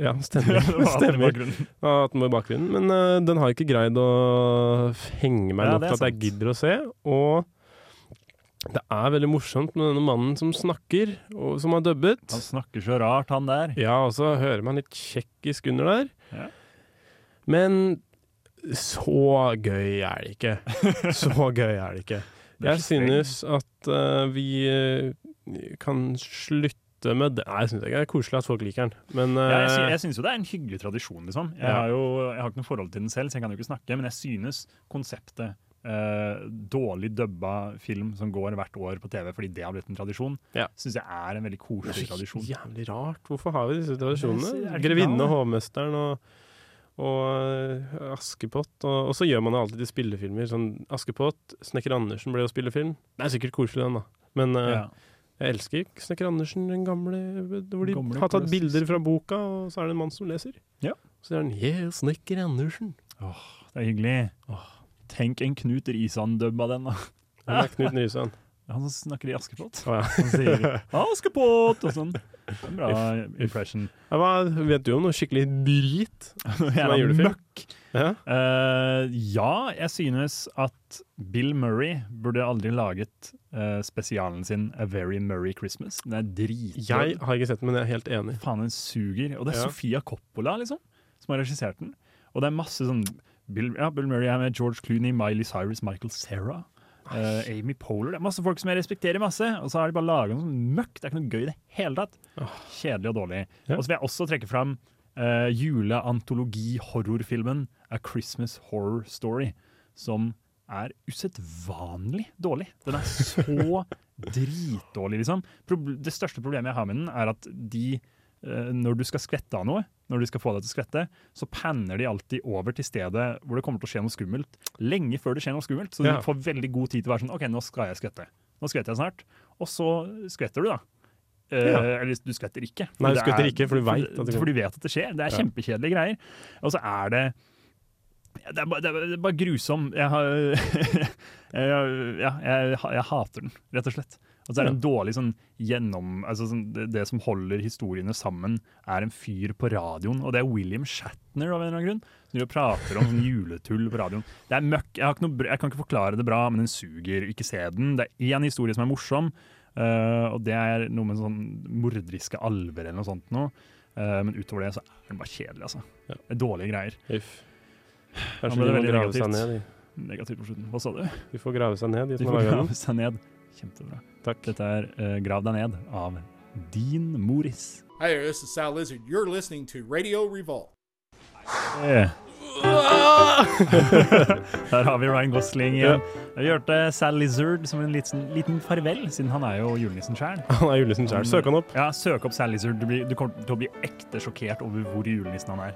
Ja, stemmer. Det stemmer. Ja, den var i bakgrunnen. Men uh, den har ikke greid å henge meg Ja, nok til at jeg gidder å se. Og det er veldig morsomt med denne mannen som snakker, og som har dubbet. Han snakker så rart, han der. Ja, og så hører man litt tsjekkisk under der. Ja. Men så gøy er det ikke. Så gøy er det ikke. Det er Jeg synes at uh, vi eh, kan slutte med det. Nei, jeg syns ikke det er koselig at folk liker den, men Ja, jeg, sy eh, jeg syns jo det er en hyggelig tradisjon, liksom. Jeg, Ja. har jo, jeg har ikke noe forhold til den selv, så jeg kan jo ikke snakke, men jeg synes konseptet Uh, dårlig dubba film som går hvert år på TV fordi det har blitt en tradisjon, Ja. syns jeg er en veldig det koselig er så tradisjon. jævlig rart. Hvorfor har vi disse er tradisjonene? Grevinne Grevinnen og det. hovmesteren og, og eh, Askepott. Og, og så gjør man det alltid spillefilmer. Sånn Askepott, Snekker Andersen ble jo spillefilm. Det er sikkert koselig, den, da. Men uh, Ja. jeg elsker Snekker Andersen, den gamle, hvor de Gamle har tatt bilder fra boka, og så er det en mann som leser. Ja. Så sier han 'Yeah, Snekker Andersen'. Åh, det er hyggelig. Tenk en Knut Risan-dubba den, da. Er Knut Risan. Han som snakker i Askepott. Oh, ja. Han sier 'Askepott' og sånn. Bra impression. Hva, vet du om noe skikkelig drit som er julefilm? møkk. Ja. Uh, ja, jeg synes at Bill Murray burde aldri laget uh, spesialen sin A Very Murray Christmas. Den er dritbra. Jeg har ikke sett den, men jeg er helt enig. Faen, den suger. Og det er Ja. Sofia Coppola, liksom, som har regissert den. Og det er masse sånn Bill, ja, Bill Murray er med George Clooney, Miley Cyrus, Michael Cera. Eh, Amy Poehler. Det er masse folk som jeg respekterer masse, og så har de bare laga noe sånn møkk. Det er ikke noe gøy i det hele tatt. Kjedelig og dårlig. Ja. Og så vil jeg også trekke fram uh, juleantologi-horrorfilmen A Christmas Horror Story, som er usedvanlig dårlig. Den er så dritdårlig, liksom. Det største problemet jeg har med den, er at de uh, når du skal skvette av noe, når de skal få deg til å skvette, så panner de alltid over til stedet hvor det kommer til å skje noe skummelt. Lenge før det skjer noe skummelt, så Ja. du får veldig god tid til å være sånn OK, nå skal jeg skvette. Nå skvetter jeg snart. Og så skvetter du, da. Eh, Ja. Eller du skvetter ikke. Nei, du skvetter er- ikke, for du vet at det For du vet at det skjer. Det er Ja. kjempekjedelige greier. Og så er det det er, bare, det, er, bare grusom. Jeg har jeg, Ja, jeg, jeg hater den, rett og slett. Og så er det en dårlig sånn gjennom altså sånn, det, det som holder historiene sammen, er en fyr på radioen, og det er William Shatner av en eller annen grunn. Som prater om sånn juletull på radioen. Det er møkk. Jeg, noe, jeg kan ikke forklare det bra, men den suger. Ikke se den. Det er én historie som er morsom, uh, og det er noe med sånn morderiske alver eller noe sånt noe. Uh, men utover det så er den bare kjedelig, altså. Det er dårlige greier. Uff. Kanskje de må grave seg ned, de. Negativt på slutten. Hva sa du? De får grave seg ned, de som får har laga den. Kjempebra. Takk. Dette er uh, Grav deg ned av Dean Moris. Hi this is Sal Lizard. You're listening to Radio Revolt. Eh. Der har vi Ryan Gosling igjen. Vi hørte Sal Lizard som en liten, liten farvel, siden han er jo julenissen sjæl. Han er julenissen selv. Søk han opp. Ja, søk opp Sal Lizard. Du, blir, du kommer til å bli ekte sjokkert over hvor julenissen han er.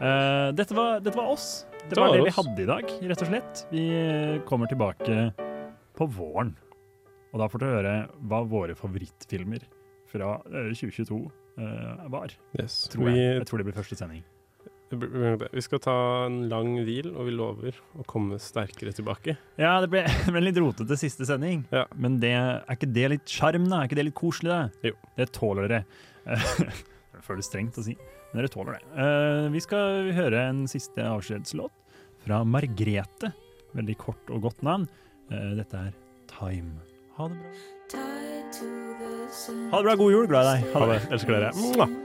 Uh, dette, var, dette var oss. Det, Det var var det vi hadde i dag, rett og slett. Vi kommer tilbake på våren. Og da får du høre hva våre favorittfilmer fra eh, 2022 uh, var. Yes. Tror jeg. jeg tror det blir første sending. Vi skal ta en lang hvil, og vi lover å komme sterkere tilbake. Ja, det ble, det ble en litt rotete siste sending. Men det, er ikke det litt sjarm, da? Er ikke det litt koselig, da? Jo. Det tåler dere. det føles strengt å si, men dere tåler det. Eh, vi skal høre en siste avskjedslåt fra Margrete. Veldig kort og godt navn. Eh, dette er Time. Ha det bra. Ha det bra. God jul. Glad i deg. Ha det. Elsker dere. Mwah.